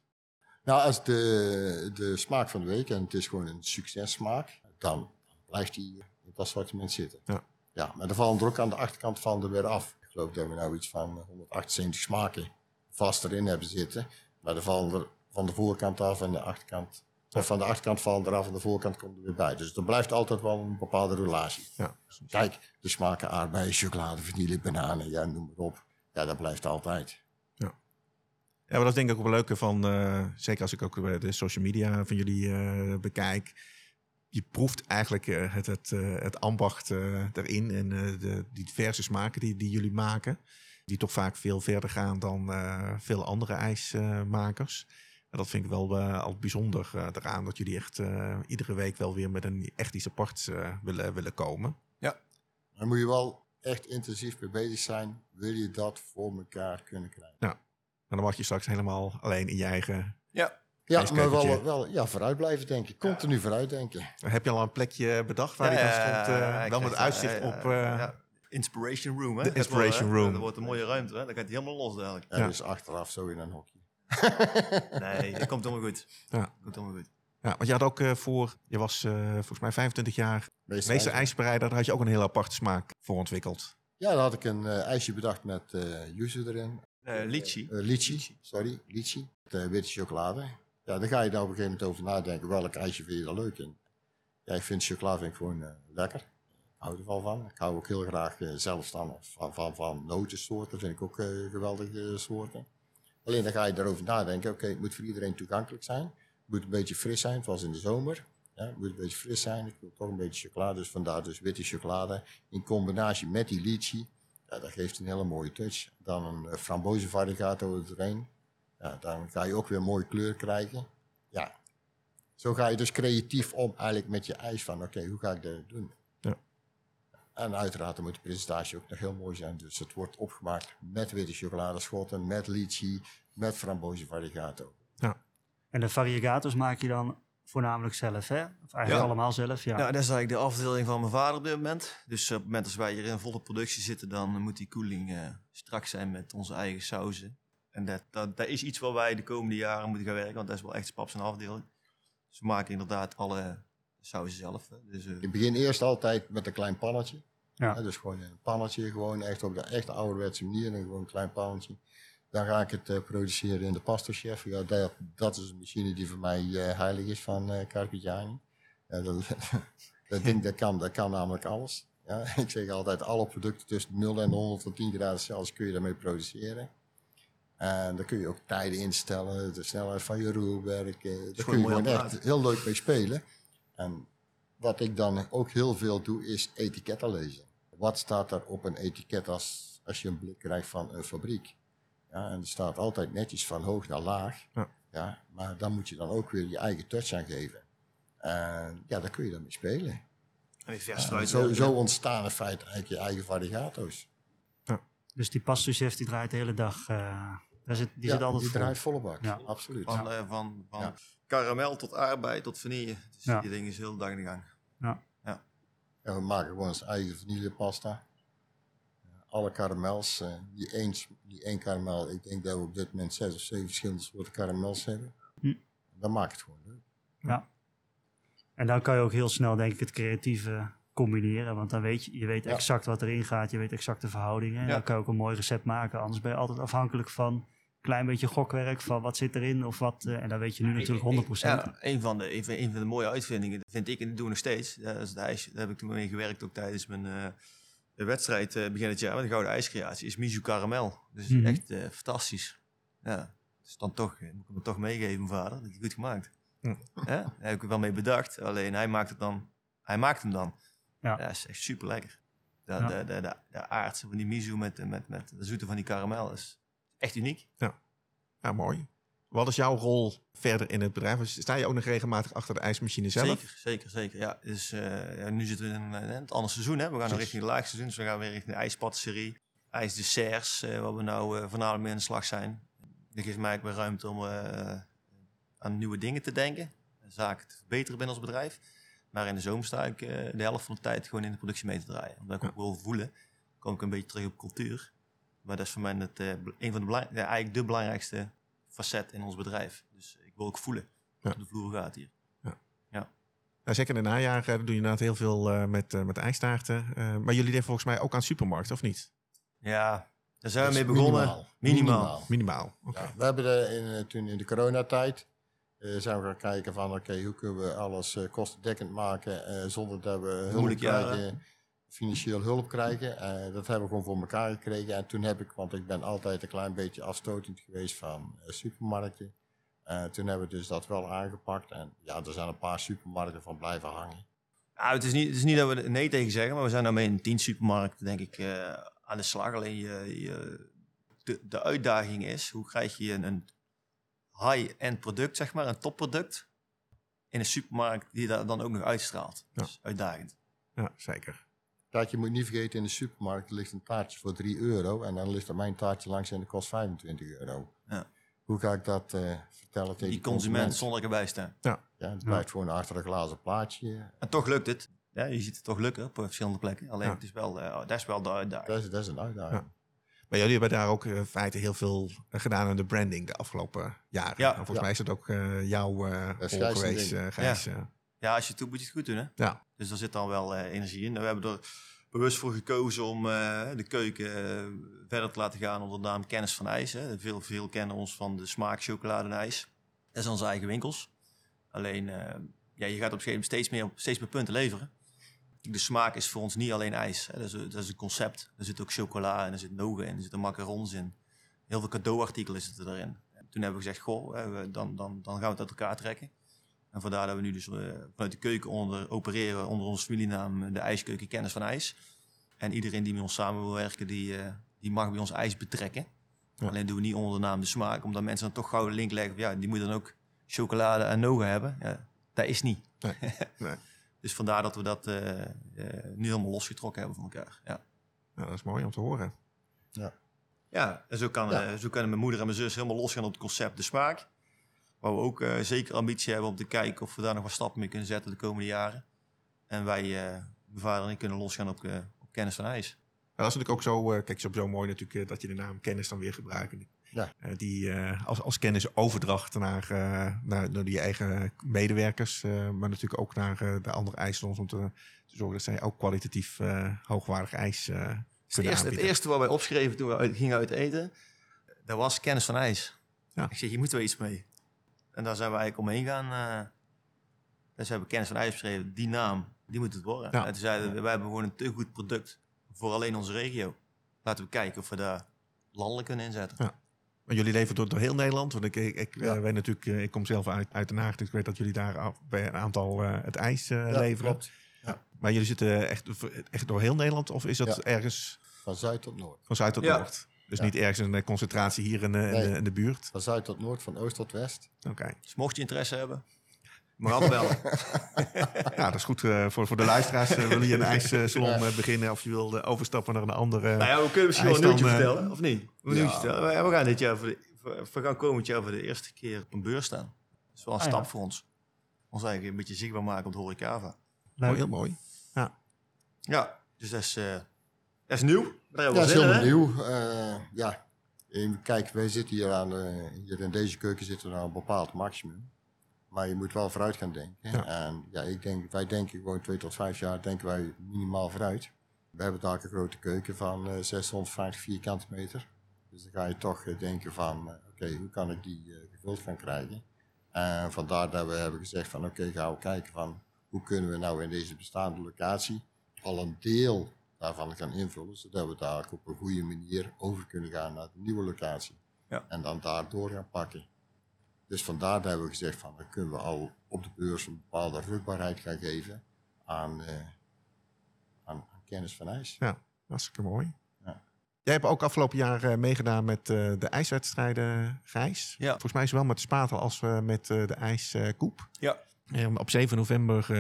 Nou, als de, de smaak van de week, en het is gewoon een successmaak, dan blijft die in het assortiment zitten. Ja. ja, maar dan vallen er ook aan de achterkant van er weer af. Ik geloof dat we nou iets van 178 smaken vast erin hebben zitten. Maar dan vallen er van de voorkant af en de achterkant. Van de achterkant vallen eraf en de voorkant komt er weer bij. Dus er blijft altijd wel een bepaalde relatie. Ja. Kijk, de smaken aardbeien, chocolade, vanille, bananen, ja, noem maar op. Ja, dat blijft altijd. Ja, maar dat is denk ik ook wel leuke van, eh, zeker als ik ook de social media van jullie eh, bekijk. Je proeft eigenlijk eh, het, het, het ambacht erin en de, die diverse smaken die, die jullie maken. Die toch vaak veel verder gaan dan veel andere ijsmakers. En dat vind ik wel eh, al bijzonder eh, eraan, dat jullie echt eh, iedere week wel weer met een echt iets aparts willen, willen komen. Daar moet je wel echt intensief mee bezig zijn. Wil je dat voor elkaar kunnen krijgen? En dan mag je straks helemaal alleen in je eigen... Ja, Ja, maar wel, wel ja, vooruit blijven denken. Continu vooruit denken. Heb je al een plekje bedacht waar die dan stond? eh, wel met uitzicht op... ja, Inspiration Room, hè? De Dat wordt, Inspiration hè, Room. Dat wordt een mooie ruimte, hè? Dan gaat hij helemaal los dadelijk. En Ja. dus achteraf zo in een hokje. Nee, dat komt helemaal goed. Ja. Komt helemaal goed. Ja, want je had ook eh, voor, je was eh, volgens mij 25 jaar Meeste meester ijs- ijsbereider. Daar had je ook een hele aparte smaak voor ontwikkeld. Ja, daar had ik een eh, ijsje bedacht met eh yuzu erin. Eh litchi. Litchi, sorry, litchi. Met, witte chocolade. Ja, dan ga je daar op een gegeven moment over nadenken. Welk ijsje vind je daar leuk in? Ja, ik vind chocolade vind ik gewoon eh, lekker. Ik hou er wel van. Ik hou ook heel graag eh, zelfs dan van, van, van notensoorten. vind ik ook eh, geweldige soorten. Alleen dan ga je daarover nadenken. Oké, het moet voor iedereen toegankelijk zijn. Het moet een beetje fris zijn, zoals in de zomer. Ja, het moet een beetje fris zijn. Ik wil toch een beetje chocolade. Dus vandaar dus witte chocolade. In combinatie met die lychee. Ja, dat geeft een hele mooie touch. Dan een uh, frambozenvariegato erdoorheen. Ja, dan ga je ook weer mooie kleur krijgen. Ja. Zo ga je dus creatief om eigenlijk met je ijs van, oké, hoe ga ik dat doen? Ja. En uiteraard dan moet de presentatie ook nog heel mooi zijn. Dus het wordt opgemaakt met witte chocoladeschotten, met lychee, met frambozenvariegato. En de variegators maak je dan voornamelijk zelf, hè? Of eigenlijk Ja. allemaal zelf, ja. Ja, dat is eigenlijk de afdeling van mijn vader op dit moment. Dus op het moment als wij hier in volle productie zitten, dan moet die koeling eh, strak zijn met onze eigen sauzen. En dat, dat, dat is iets waar wij de komende jaren moeten gaan werken, want dat is wel echt paps een afdeling. Dus we maken inderdaad alle sauzen zelf. Hè. Dus, eh, Ik begin eerst altijd met een klein pannetje. Ja. Dus gewoon een pannetje, gewoon echt op de echt ouderwetse manier. En gewoon een klein pannetje. Dan ga ik het eh, produceren in de pastochef. Ja, dat, dat is een machine die voor mij eh, heilig is van eh Carpigiani. Ja, dat, dat ding dat kan, dat kan namelijk alles. Ja, ik zeg altijd, alle producten tussen 0 en 110 graden Celsius kun je daarmee produceren. En dan kun je ook tijden instellen, de snelheid van je roerwerk. Daar kun je gewoon echt heel leuk mee spelen. En wat ik dan ook heel veel doe, is etiketten lezen. Wat staat er op een etiket als, als je een blik krijgt van een fabriek? Ja, en er staat altijd netjes van hoog naar laag. Ja. Ja, maar dan moet je dan ook weer je eigen touch aan geven. En ja, daar kun je dan mee spelen. en Ja, zo, zo ontstaan in feite eigenlijk je eigen variegato's. Dus die pastochef die draait de hele dag. eh, daar zit, die ja, zit altijd die vol. draait volle bak. Ja. Absoluut. Van, eh, van, van Ja. karamel tot aardbei tot vanille. Dus Ja. die ding is heel de dag in de gang. Ja, we maken gewoon onze eigen vanillepasta. Ja, Alle karamels, eh, die, één, die één karamel, ik denk dat we op dit moment zes of zeven verschillende soorten karamels hebben. Hm. Dan maakt het gewoon leuk. Ja. En dan kan je ook heel snel, denk ik, het creatieve combineren. Want dan weet je, je weet Ja. exact wat erin gaat. Je weet exact de verhoudingen. En Ja. dan kan je ook een mooi recept maken. Anders ben je altijd afhankelijk van klein beetje gokwerk. Van wat zit erin of wat. eh, en dan weet je nu natuurlijk 100%. Ja, een van, de, een, van, een van de mooie uitvindingen, vind ik, en dat doen we nog steeds. Dat is het ijs. Daar heb ik toen mee gewerkt, ook tijdens mijn eh, wedstrijd eh, begin het jaar met de Gouden IJscreatie. Is Mizu Caramel. Dus Mhm. echt eh, fantastisch. Ja, dus dan toch, eh, moet ik hem toch meegeven, mijn vader. Dat hij goed gemaakt. Ja, daar heb ik er wel mee bedacht. Alleen hij maakt het dan. Hij maakt hem dan. Ja. Ja, dat is echt super lekker. De, Ja. de, de, de, de aardse van die Mizu met, met, met de zoete van die karamel is echt uniek. Ja, mooi. Wat is jouw rol verder in het bedrijf? Sta je ook nog regelmatig achter de ijsmachine zelf? Zeker, zeker, zeker. Ja, dus, eh, ja, nu zitten we in, een- in het andere seizoen. Hè. We gaan nog richting het laagseizoen. Dus we gaan weer richting de ijspatisserie. IJsdesserts, eh waar we nou eh voornamelijk mee aan de slag zijn. Dat geeft mij weer ruimte om eh, aan nieuwe dingen te denken. Zaken te verbeteren binnen ons bedrijf. Maar in de zomer sta ik eh, de helft van de tijd gewoon in de productie mee te draaien. Omdat ik Ja. ook wil voelen. kom ik een beetje terug op cultuur. Maar dat is voor mij het, eh, een van de, belang- ja, eigenlijk de belangrijkste facet in ons bedrijf. Dus ik wil ook voelen Ja. op de vloer gaat hier. Nou, zeker in de najaar doe je inderdaad heel veel eh, met, eh met ijstaarten. Eh, maar jullie denken volgens mij ook aan supermarkten, of niet? Ja, daar zijn we mee begonnen. minimaal. Minimaal. Minimaal. Ja, we hebben er in, toen in de coronatijd eh, zijn we gaan kijken van oké, hoe kunnen we alles eh, kostendekkend maken eh, zonder dat we hulp krijgen, financieel hulp krijgen. Eh, dat hebben we gewoon voor elkaar gekregen. En toen heb ik, want ik ben altijd een klein beetje afstotend geweest van eh, supermarkten. Eh, toen hebben we dus dat wel aangepakt. En ja, er zijn een paar supermarkten van blijven hangen. Nou, het, is niet, het is niet dat we er nee tegen zeggen, maar we zijn daarmee in tien supermarkten, denk ik, eh, aan de slag. Alleen je, je, de, de uitdaging is, hoe krijg je een, een high-end product, zeg maar, een topproduct, in een supermarkt die dat dan ook nog uitstraalt. Ja. Dus uitdagend. Ja, zeker. Kijk, je moet niet vergeten, in de supermarkt ligt een taartje voor 3 euro. En dan ligt er mijn taartje langs en dat kost 25 euro. Ja. Hoe ga ik dat eh, vertellen tegen Die consument zonder erbij staan. Ja, het blijft gewoon achter een glazen plaatje. En toch lukt het. Ja, je ziet het toch lukken op verschillende plekken. Alleen Ja. het is wel, eh, dat is wel de uitdaging. Dat is, dat is een uitdaging. Ja. Maar jullie hebben daar ook eh, in feite heel veel eh, gedaan aan de branding de afgelopen jaren. Ja. En volgens Ja. mij is dat ook eh, jouw eh rol geweest, eh, Gijs. eh. Ja, als je het doet, moet je het goed doen, hè? ja. Dus daar zit dan wel eh, energie in. We hebben er bewust voor gekozen om eh, de keuken eh, verder te laten gaan onder de naam Kennis van IJs. Hè. Veel, veel kennen ons van de smaak chocolade en ijs. Dat zijn onze eigen winkels. Alleen, ja, je gaat op een gegeven moment steeds meer, steeds meer punten leveren. De smaak is voor ons niet alleen ijs. Hè. Dat, is, een- dat is een concept. Er zit ook chocola en er zit nogen in, er zitten macarons in. Heel veel cadeauartikelen zitten erin. En toen hebben we gezegd, goh, dan, dan, dan gaan we het uit elkaar trekken. En vandaar dat we nu dus eh, vanuit de keuken onder, opereren onder onze familienaam eh, de IJskeuken Kennis van IJs. En iedereen die met ons samen wil werken, die, eh, die mag bij ons ijs betrekken. Ja. Alleen doen we niet onder de naam de smaak, omdat mensen dan toch gauw de link leggen. van, Ja, die moet dan ook chocolade en nogen hebben. Ja, dat is niet. Nee, nee. dus vandaar dat we dat eh, eh, nu helemaal losgetrokken hebben van elkaar. Ja. Ja, dat is mooi om te horen. Ja, en zo, kan, Ja. eh, zo kunnen mijn moeder en mijn zus helemaal losgaan op het concept de smaak. Waar we ook eh, zeker ambitie hebben om te kijken of we daar nog wat stappen mee kunnen zetten de komende jaren. En wij, eh, mijn vader en ik, kunnen losgaan op, eh, op kennis van ijs. Ja, dat is natuurlijk ook zo, eh, kijk, het is zo mooi natuurlijk dat je de naam kennis dan weer gebruikt. Ja. Eh, die eh, als, als kennisoverdracht naar, eh, naar, naar die eigen medewerkers, eh, maar natuurlijk ook naar de andere ijssalons om te, te zorgen dat zij ook kwalitatief eh, hoogwaardig ijs eh Het, kunnen eerste, het aanbieden. eerste wat wij opschreven toen we uit, gingen uit eten, dat was kennis van ijs. Ja. Ik zeg, je moet er iets mee. En daar zijn we eigenlijk omheen gaan. eh dus we hebben kennis van ijs beschreven, die naam, die moet het worden. Ja. En toen zeiden we, wij hebben gewoon een te goed product voor alleen onze regio. Laten we kijken of we daar landelijk kunnen inzetten. Ja. Maar jullie leveren door, door heel Nederland. Want ik, ik, ik, Ja. eh, weet natuurlijk, eh, ik kom zelf uit, uit Den Haag, dus ik weet dat jullie daar af- bij een aantal eh, het ijs Ja, leveren. klopt. Maar jullie zitten echt, echt door heel Nederland of is dat Ja. ergens Van zuid tot noord. van zuid tot Ja. noord? Dus Ja. niet ergens een concentratie hier in, de- in, de, in de buurt? Van zuid tot noord, van oost tot west. Oké. Dus mocht je interesse hebben, mag altijd bellen. Ja, dat is goed eh, voor, voor de luisteraars. Eh, wil je een ijssalon eh, beginnen of je wil overstappen naar een andere... nou ja, we kunnen misschien wel een nieuwtje vertellen, of niet? Een nieuwtje vertellen. We- We gaan dit jaar voor de, voor- we gaan komend jaar voor de eerste keer op een beurs staan. Dat is wel een Ah, ja. stap voor ons. Ons eigenlijk een beetje zichtbaar maken op de horecava. Mooi, heel mooi. Ja, dus dat is, eh, dat is nieuw. Ja, dat is helemaal hè? nieuw. Eh, ja, En kijk, wij zitten hier aan, eh, hier in deze keuken zitten we aan een bepaald maximum. Maar je moet wel vooruit gaan denken. Ja. En ja, ik denk, wij denken gewoon twee tot vijf jaar denken wij minimaal vooruit. We hebben daar een grote keuken van eh 650 vierkante meter. Dus dan ga je toch denken van, eh, oké, hoe kan ik die gevuld gaan krijgen? En vandaar dat we hebben gezegd van, oké, gaan we kijken van, hoe kunnen we nou in deze bestaande locatie al een deel daarvan gaan invullen, zodat we daar ook op een goede manier over kunnen gaan naar de nieuwe locatie. Ja. En dan daar door gaan pakken. Dus vandaar dat hebben we gezegd van, dan kunnen we al op de beurs een bepaalde rugbaarheid gaan geven aan, eh, aan, aan kennis van ijs. Hartstikke mooi. Ja. Jij hebt ook afgelopen jaar eh, meegedaan met eh, de ijswedstrijden, Gijs. Ja. Volgens mij zowel met de spatel als eh, met eh, de ijskoep. Ja. Eh, op 7 november eh,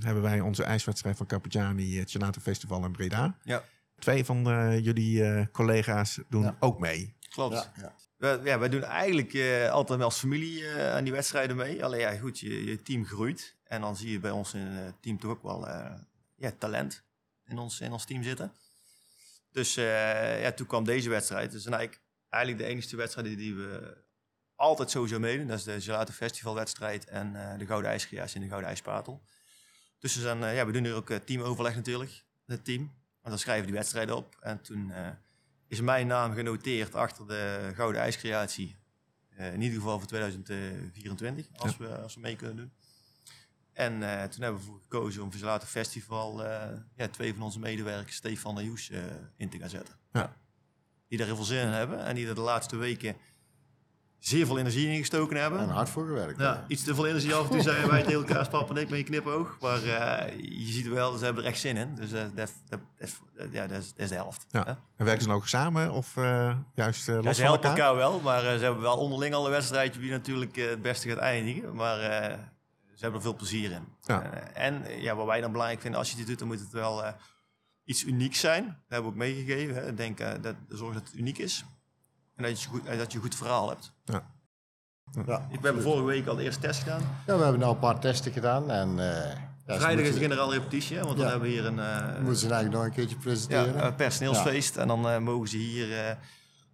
hebben wij onze ijswedstrijd van Capitani, het Gelato Festival in Breda. Ja. Twee van eh, jullie eh, collega's doen Ja. ook mee. Klopt. Ja, ja. We, ja, wij doen eigenlijk eh, altijd wel als familie eh, aan die wedstrijden mee. Alleen ja, goed, je, je team groeit. En dan zie je bij ons in het team toch ook wel eh, ja, talent in ons, in ons team zitten. Dus eh, ja, toen kwam deze wedstrijd. Dus eigenlijk, eigenlijk de enige wedstrijd die we altijd sowieso meedoen. Dat is de Gelato Festival wedstrijd en eh, de Gouden IJsgejaars in de Gouden IJspatel. Dus we, zijn, eh, ja, we doen hier ook eh, teamoverleg natuurlijk, het team. En dan schrijven we die wedstrijden op. En toen is mijn naam genoteerd achter de Gouden IJscreatie. In ieder geval voor 2024, als, we, als we mee kunnen doen. En toen hebben we ervoor gekozen om voor Gelato Festival ja, twee van onze medewerkers, Stefan en Joes, in te gaan zetten. Ja. Die daar heel veel zin in hebben en die er de laatste weken zeer veel energie in gestoken hebben. En hard voor gewerkt. Ja, ja. iets te veel energie af en toe zeiden wij tegen elkaar, papa en ik met je knipoog. Maar eh, je ziet wel, ze hebben er echt zin in. Dus eh, dat, dat, dat, is- ja, dat, is, dat is de helft. Ja. hè? En werken ze dan ook samen of eh, juist eh, Ja, los ze van helpen elkaar? elkaar wel, maar ze hebben wel onderling al een wedstrijdje wie natuurlijk het beste gaat eindigen. Maar eh, ze hebben er veel plezier in. Ja. Eh, en ja, wat wij dan belangrijk vinden, als je dit doet, dan moet het wel eh, iets unieks zijn. Dat hebben we ook meegegeven. Hè. Denk, eh, dat, zorg dat het uniek is. En dat je, goed, dat je een goed verhaal hebt. Ja, Ik heb vorige week al de eerste test gedaan. Ja, we hebben nou een paar testen gedaan. En, eh, ja, Vrijdag is de generaal repetitie, want dan Ja. hebben we hier een... eh, moeten ze eigenlijk nog een keertje Ja, presenteren. een personeelsfeest. En dan eh, mogen ze hier eh,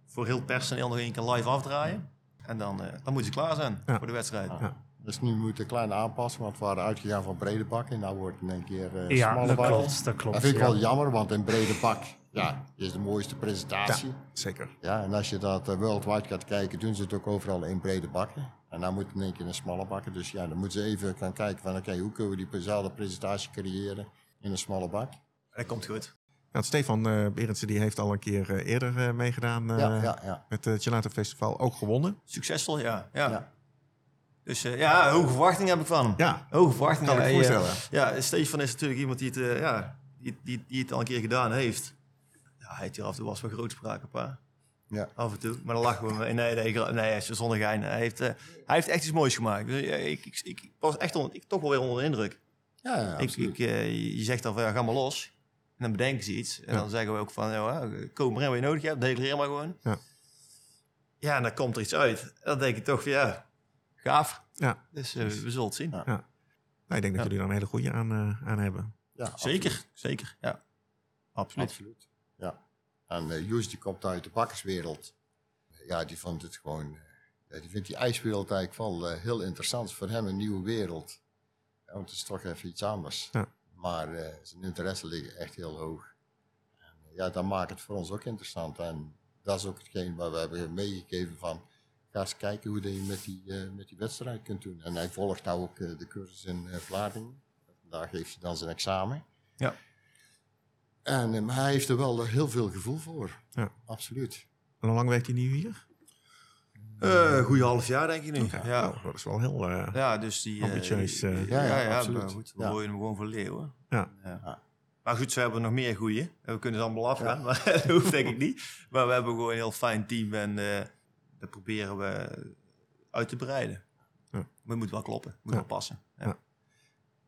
voor heel het personeel nog één keer live afdraaien. En dan, eh, dan moeten ze klaar zijn Ja. voor de wedstrijd. Ja. Dus nu moeten we een kleine aanpassen, want we waren uitgegaan van brede bak. En nou wordt het in één keer eh Ja, smalle dat bak. klopt. Dat klopt. Dat vind ik ja. wel jammer, want een brede bak ja, is de mooiste presentatie. Zeker. Ja, en als je dat eh, worldwide gaat kijken, doen ze het ook overal in brede bakken. En dan moet het in één keer in smalle bakken. Dus ja, dan moeten ze even gaan kijken van oké, hoe kunnen we diezelfde presentatie creëren in een smalle bak. Dat komt goed. Ja, Stefan eh Berendsen die heeft al een keer eh, eerder eh, meegedaan eh, ja, ja, ja. met het Gelato Festival. Ook gewonnen. Succesvol, ja. ja. Ja. Dus eh, ja, hoge verwachtingen heb ik van hem. Ja, Hoge verwachtingen. kan ik voorstellen. Ja, Stefan is natuurlijk iemand die het, eh, ja, die, die, die het al een keer gedaan heeft. Ja, hij heeft hier af en toe was wel grootspraak op, hè? Ja. Af en toe. Maar dan lachen we. mee. Nee, nee, nee, hij is zonder gein. Hij heeft, eh, hij heeft echt iets moois gemaakt. Dus, ik, ik, ik was echt onder, ik, toch wel weer onder de indruk. Ja, ja, ik, ik, eh, je zegt dan van, ja, ga maar los. En dan bedenken ze iets. En Ja. dan zeggen we ook van, ja, koop maar in wat je nodig hebt. Declareer maar gewoon. Ja. Ja, en dan komt er iets uit. Dan denk ik toch van, ja, gaaf. Ja. Dus eh, we zullen het zien. Ja. Nou, ik denk dat Ja. jullie er een hele goede aan, eh, aan hebben. Ja, Zeker, zeker. Ja, absoluut. Absoluut. En eh Joes die komt uit de bakkerswereld. Ja, die vond het gewoon. eh, die vindt die ijswereld eigenlijk wel eh, heel interessant. Voor hem een nieuwe wereld. Ja, want het is toch even iets anders. Ja. Maar zijn interesse liggen echt heel hoog. En, ja, dat maakt het voor ons ook interessant. En dat is ook hetgeen waar we hebben meegegeven van. Ga eens kijken hoe je met die, met die wedstrijd kunt doen. En hij volgt nou ook de cursus in Vlaardingen. Daar geeft hij dan zijn examen. Ja. En maar hij heeft er wel heel veel gevoel voor. Ja. Absoluut. En hoe lang werkt hij nu hier? Eh goeie half jaar denk ik nu. Ja. nou, dat is wel heel... eh, Ja, dus die... eh, Ambitieus, eh. ja, Ja, ja, absoluut. maar goed, we gooien hem gewoon voor leeuwen. Ja. Ja. Maar goed, ze hebben nog meer goeie. En we kunnen ze allemaal afgaan, maar dat hoeft denk ik niet. Maar we hebben gewoon een heel fijn team en eh, dat proberen we uit te breiden. Ja. Maar het moet wel kloppen, het moet Ja. wel passen.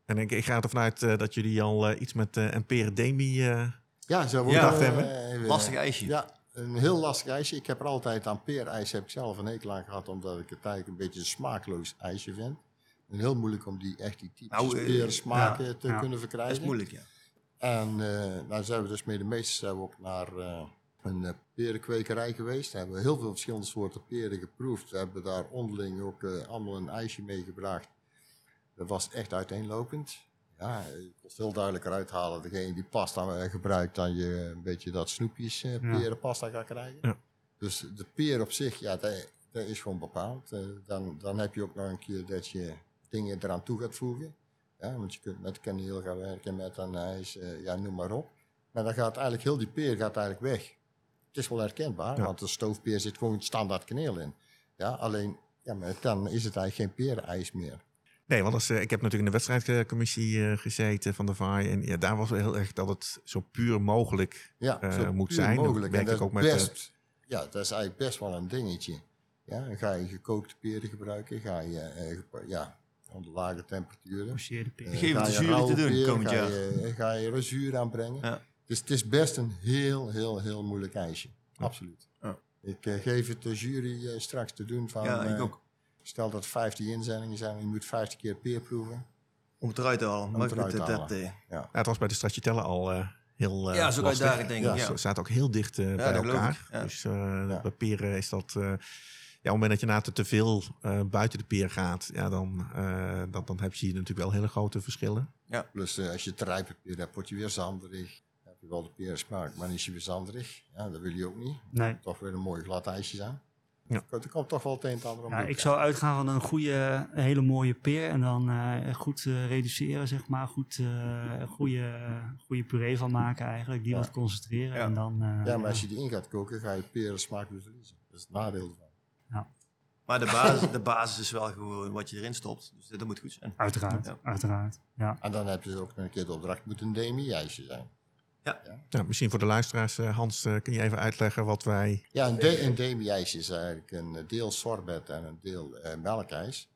En ik, ik ga ervan uit eh, dat jullie al eh, iets met eh een peredemie... eh Ja, zo Ja. hebben. Lastig ijsje. Ja, een heel lastig ijsje. Ik heb er altijd aan peerijs heb ik zelf een hekel aan gehad, omdat ik het eigenlijk een beetje een smaakloos ijsje vind. En heel moeilijk om die echt die typische Nou, perensmaken te ja. kunnen Dat verkrijgen. is moeilijk, ja. En eh nou zijn we dus met de meesters zijn we ook naar eh, een perenkwekerij geweest. Daar hebben we heel veel verschillende soorten peren geproefd. We hebben daar onderling ook allemaal een ijsje meegebracht. Dat was echt uiteenlopend. Ja, je kon het heel duidelijker uithalen. Degene die pasta eh, gebruikt, dan je een beetje dat snoepjes eh, perenpasta gaat krijgen. Ja. Dus de peer op zich, ja, dat, dat is gewoon bepaald. Eh, dan, dan heb je ook nog een keer dat je dingen eraan toe gaat voegen. Ja, want je kunt met kaneel gaan werken, met anijs, eh, ja, noem maar op. Maar dan gaat eigenlijk heel die peer gaat eigenlijk weg. Het is wel herkenbaar, Ja. want de stoofpeer zit gewoon standaard kaneel in. Ja, alleen, ja, maar dan is het eigenlijk geen perenijs meer. Nee, want als, eh, ik heb natuurlijk in de wedstrijdcommissie eh, gezeten van de VAI. En ja, daar was wel heel erg dat het zo puur mogelijk Ja, eh, zo moet puur zijn. Mogelijk. werk ik ook met... best, ja, dat is eigenlijk best wel een dingetje. Ja, dan ga je gekookte peren gebruiken, ga je eh, ja, onder lage temperaturen. Geven ga de je jury te doen komend ga jaar. Je, eh, ga je rezuur aanbrengen. Ja. Dus het is best een heel, heel, heel moeilijk ijsje. Absoluut. Ja. Ik geef het de jury straks te doen van... Ja, ik eh, ook. Stel dat 50 inzendingen zijn en je moet 50 keer peer proeven. Om het eruit te halen. Maar het eruit te dat, halen. dat, eh, ja, het was bij de stracciatella al eh, heel eh ja, zo lastig. uitdagend denk ik. Ja, Ja, Ze zaten ook heel dicht eh, bij dat elkaar. ja. Dus eh, bij peren is dat... eh, ja, op het moment dat je na te veel eh, buiten de peer gaat, ja, dan, eh, dan, dan heb je hier natuurlijk wel hele grote verschillen. Plus eh, als je te rijpe peer hebt, word je weer zanderig. Dan heb je wel de peer smaak, maar dan is je weer zanderig. Ja, dat wil je ook niet. Nee. Toch weer een mooi glad ijsje zijn. Ja. Er komt toch wel het een en ander om Ja, ik zou uitgaan van een goede, een hele mooie peer. En dan eh, goed eh, reduceren, zeg maar. Goed, eh, een goede, goede puree van maken eigenlijk. Die Ja. wat concentreren. Ja. En dan, eh, Ja, maar als je die in gaat koken, ga je peren smaak weer verliezen. Dat is het nadeel ervan. Maar de basis, de basis is wel gewoon wat je erin stopt. Dus dat moet goed zijn. Uiteraard, Ja. uiteraard. Ja. En dan heb je dus ook nog een keer de opdracht, het moet een demi-ijsje zijn. Ja, misschien voor de luisteraars, eh, Hans, eh, kun je even uitleggen wat wij... Ja, een, de, een demi-ijsje is eigenlijk een eh, deel sorbet en een deel eh, melkijs.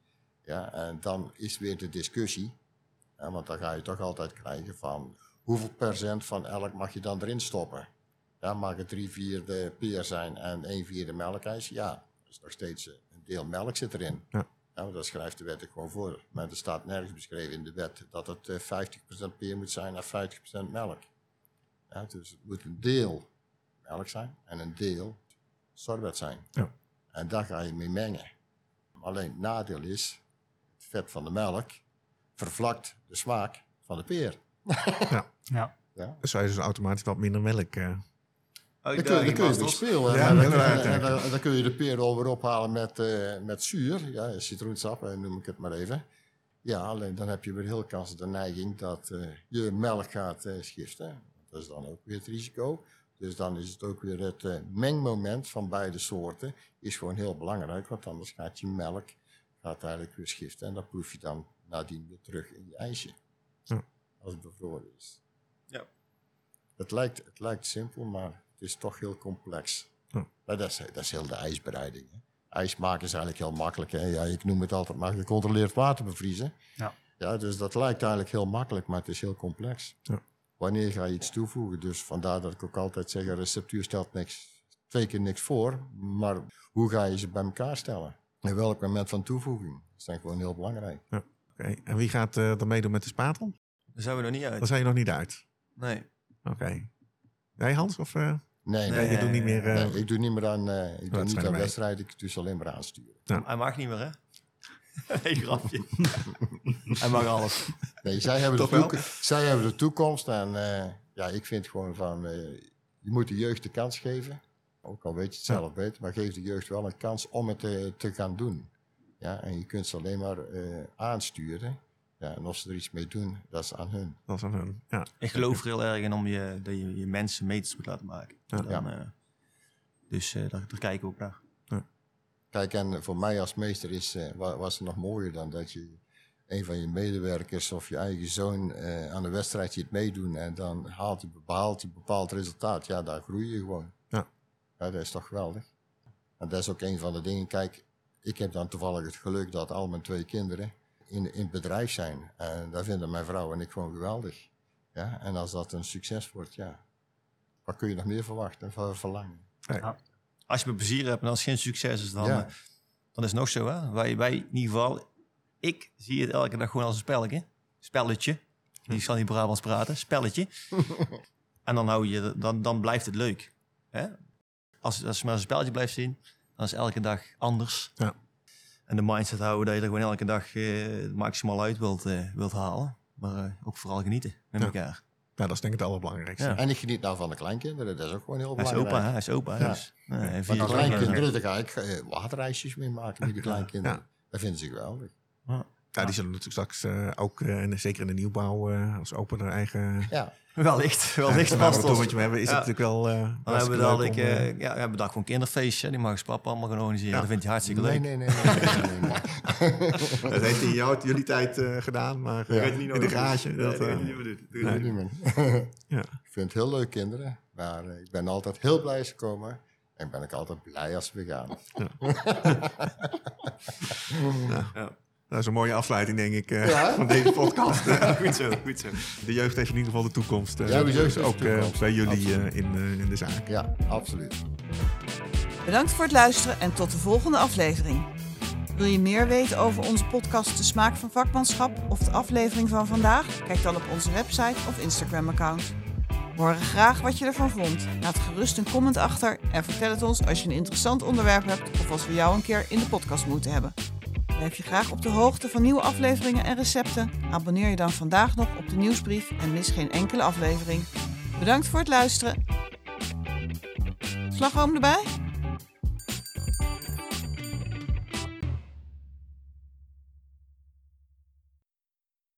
Ja, en dan is weer de discussie, ja, want dan ga je toch altijd krijgen van hoeveel procent van elk mag je dan erin stoppen. Ja, mag het drie vierde peer zijn en één vierde melkijs? Ja, dat is nog steeds een deel melk zit erin. Ja. want dat schrijft de wet ook gewoon voor. Maar er staat nergens beschreven in de wet dat het eh 50% peer moet zijn en 50% melk. Ja, dus het moet een deel melk zijn en een deel sorbet zijn. Ja. En daar ga je mee mengen. Alleen het nadeel is, het vet van de melk vervlakt de smaak van de peer. ja. Ja. Dan zou je dus automatisch wat minder melk... eh, Dan kun, je- dan kun je Bastos. spelen. Ja, en, dan, inderdaad, en, ja. dan, en dan kun je de peer alweer ophalen met, eh, met zuur. Ja, citroensap, eh, noem ik het maar even. Ja, alleen dan heb je weer heel kans de neiging dat eh, je melk gaat eh, schiften. Dat is dan ook weer het risico. Dus dan is het ook weer het eh, mengmoment van beide soorten is gewoon heel belangrijk. Want anders gaat je melk gaat eigenlijk weer schiften. En dat proef je dan nadien weer terug in je ijsje. Ja. Als het bevroren is. Ja. Het lijkt, het lijkt simpel, maar het is toch heel complex. Ja. Maar dat, is, dat is heel de ijsbereiding. Hè. Ijs maken is eigenlijk heel makkelijk. Hè. Ja, ik noem het altijd maar gecontroleerd water bevriezen. Ja. Ja, dus dat lijkt eigenlijk heel makkelijk, maar het is heel complex. Ja. Wanneer ga je iets toevoegen? Dus vandaar dat ik ook altijd zeg, een receptuur stelt niks, twee keer niks voor. Maar hoe ga je ze bij elkaar stellen? En welk moment van toevoeging? Dat is gewoon heel belangrijk. Oké, En wie gaat eh dan meedoen met de spatel? Daar zijn we nog niet uit. Daar zijn je nog niet uit. Nee. Oké. Jij Hans? Of, eh, Nee, nee, nee, je doet niet meer... eh, nee, ik doe niet meer aan, eh, ik doe niet Wedstrijden aan mee. wedstrijden, ik doe ze alleen maar aansturen. Hij mag niet meer, hè? nee, grapje. Hij mag alles. Nee, zij hebben, de Toch wel? toek- zij hebben de toekomst en eh, ja, ik vind gewoon van, eh, je moet de jeugd de kans geven. Ook al weet je het zelf beter, maar geef de jeugd wel een kans om het eh, te gaan doen. Ja, en je kunt ze alleen maar eh, aansturen. Ja, en of ze er iets mee doen, dat is aan hun. dat is aan hun. Ja. Ik geloof er heel erg in om je, dat je, je mensen meters moet laten maken. Ja. Dan, Ja. dus eh, daar, daar kijken we ook naar. Kijk, en voor mij als meester is, eh, wa- was het nog mooier dan dat je een van je medewerkers of je eigen zoon eh, aan de wedstrijd ziet meedoen en dan haalt hij, behaalt hij een bepaald resultaat. Ja, daar groei je gewoon. Ja. ja. Dat is toch geweldig. En dat is ook een van de dingen. Kijk, ik heb dan toevallig het geluk dat al mijn twee kinderen in, in het bedrijf zijn. En dat vinden mijn vrouw en ik gewoon geweldig. Ja, en als dat een succes wordt, ja, wat kun je nog meer verwachten en verlangen? Als je met plezier hebt en als het geen succes is, dan, Ja. eh, dan is het nog zo. Hè? Wij, wij in ieder geval, ik zie het elke dag gewoon als een spelletje. Spelletje. Die zal niet Brabants praten. Spelletje. en dan, hou je, dan, dan blijft het leuk. Hè? Als, als je maar een spelletje blijft zien, dan is elke dag anders. Ja. En de mindset houden dat je er gewoon elke dag eh, het maximaal uit wilt, eh, wilt halen. Maar ook vooral genieten met Ja. elkaar. Ja, dat is denk ik het allerbelangrijkste. Ja. En ik geniet nou van de kleinkinderen, dat is ook gewoon heel Hij is belangrijk. opa, hè? hij is opa. Ja. Dus, nee, Maar die kleinkinderen. kleinkinderen, daar ga ik eh, waterreisjes mee maken met die kleinkinderen. Dat vinden ze geweldig. Ja, die zullen natuurlijk straks eh, ook, eh, en zeker in de nieuwbouw, eh, als open haar eigen... Ja, Wellicht, wellicht. Ja, past een ons. torentje hebben, is Ja. het natuurlijk wel eh Dan hebben we dan ik, om, ja, we hebben daar gewoon kinderfeestje. Die mag papa allemaal gaan organiseren. Ja. Dat vindt hij hartstikke nee, leuk. nee, nee, nee, nee, nee, nee. Dat heeft hij in jouw, jullie tijd gedaan, maar Ja. in de garage. Dat, eh, niet meer. Ja. Ik vind het heel leuk, kinderen. Maar ik ben altijd heel blij als ze komen. En ben ik altijd blij als we gaan. Dat is een mooie afsluiting, denk ik, eh, Ja. van deze podcast. goed zo, goed zo. De jeugd heeft in ieder geval de toekomst. eh, Ja, de jeugd dus ook eh, toekomst. bij jullie eh, in, in de zaak. Ja, absoluut. Bedankt voor het luisteren en tot de volgende aflevering. Wil je meer weten over onze podcast De Smaak van Vakmanschap of de aflevering van vandaag? Kijk dan op onze website of Instagram-account. We horen graag wat je ervan vond. Laat gerust een comment achter en vertel het ons als je een interessant onderwerp hebt of als we jou een keer in de podcast moeten hebben. Blijf je graag op de hoogte van nieuwe afleveringen en recepten? Abonneer je dan vandaag nog op de nieuwsbrief en mis geen enkele aflevering. Bedankt voor het luisteren. Slagroom erbij?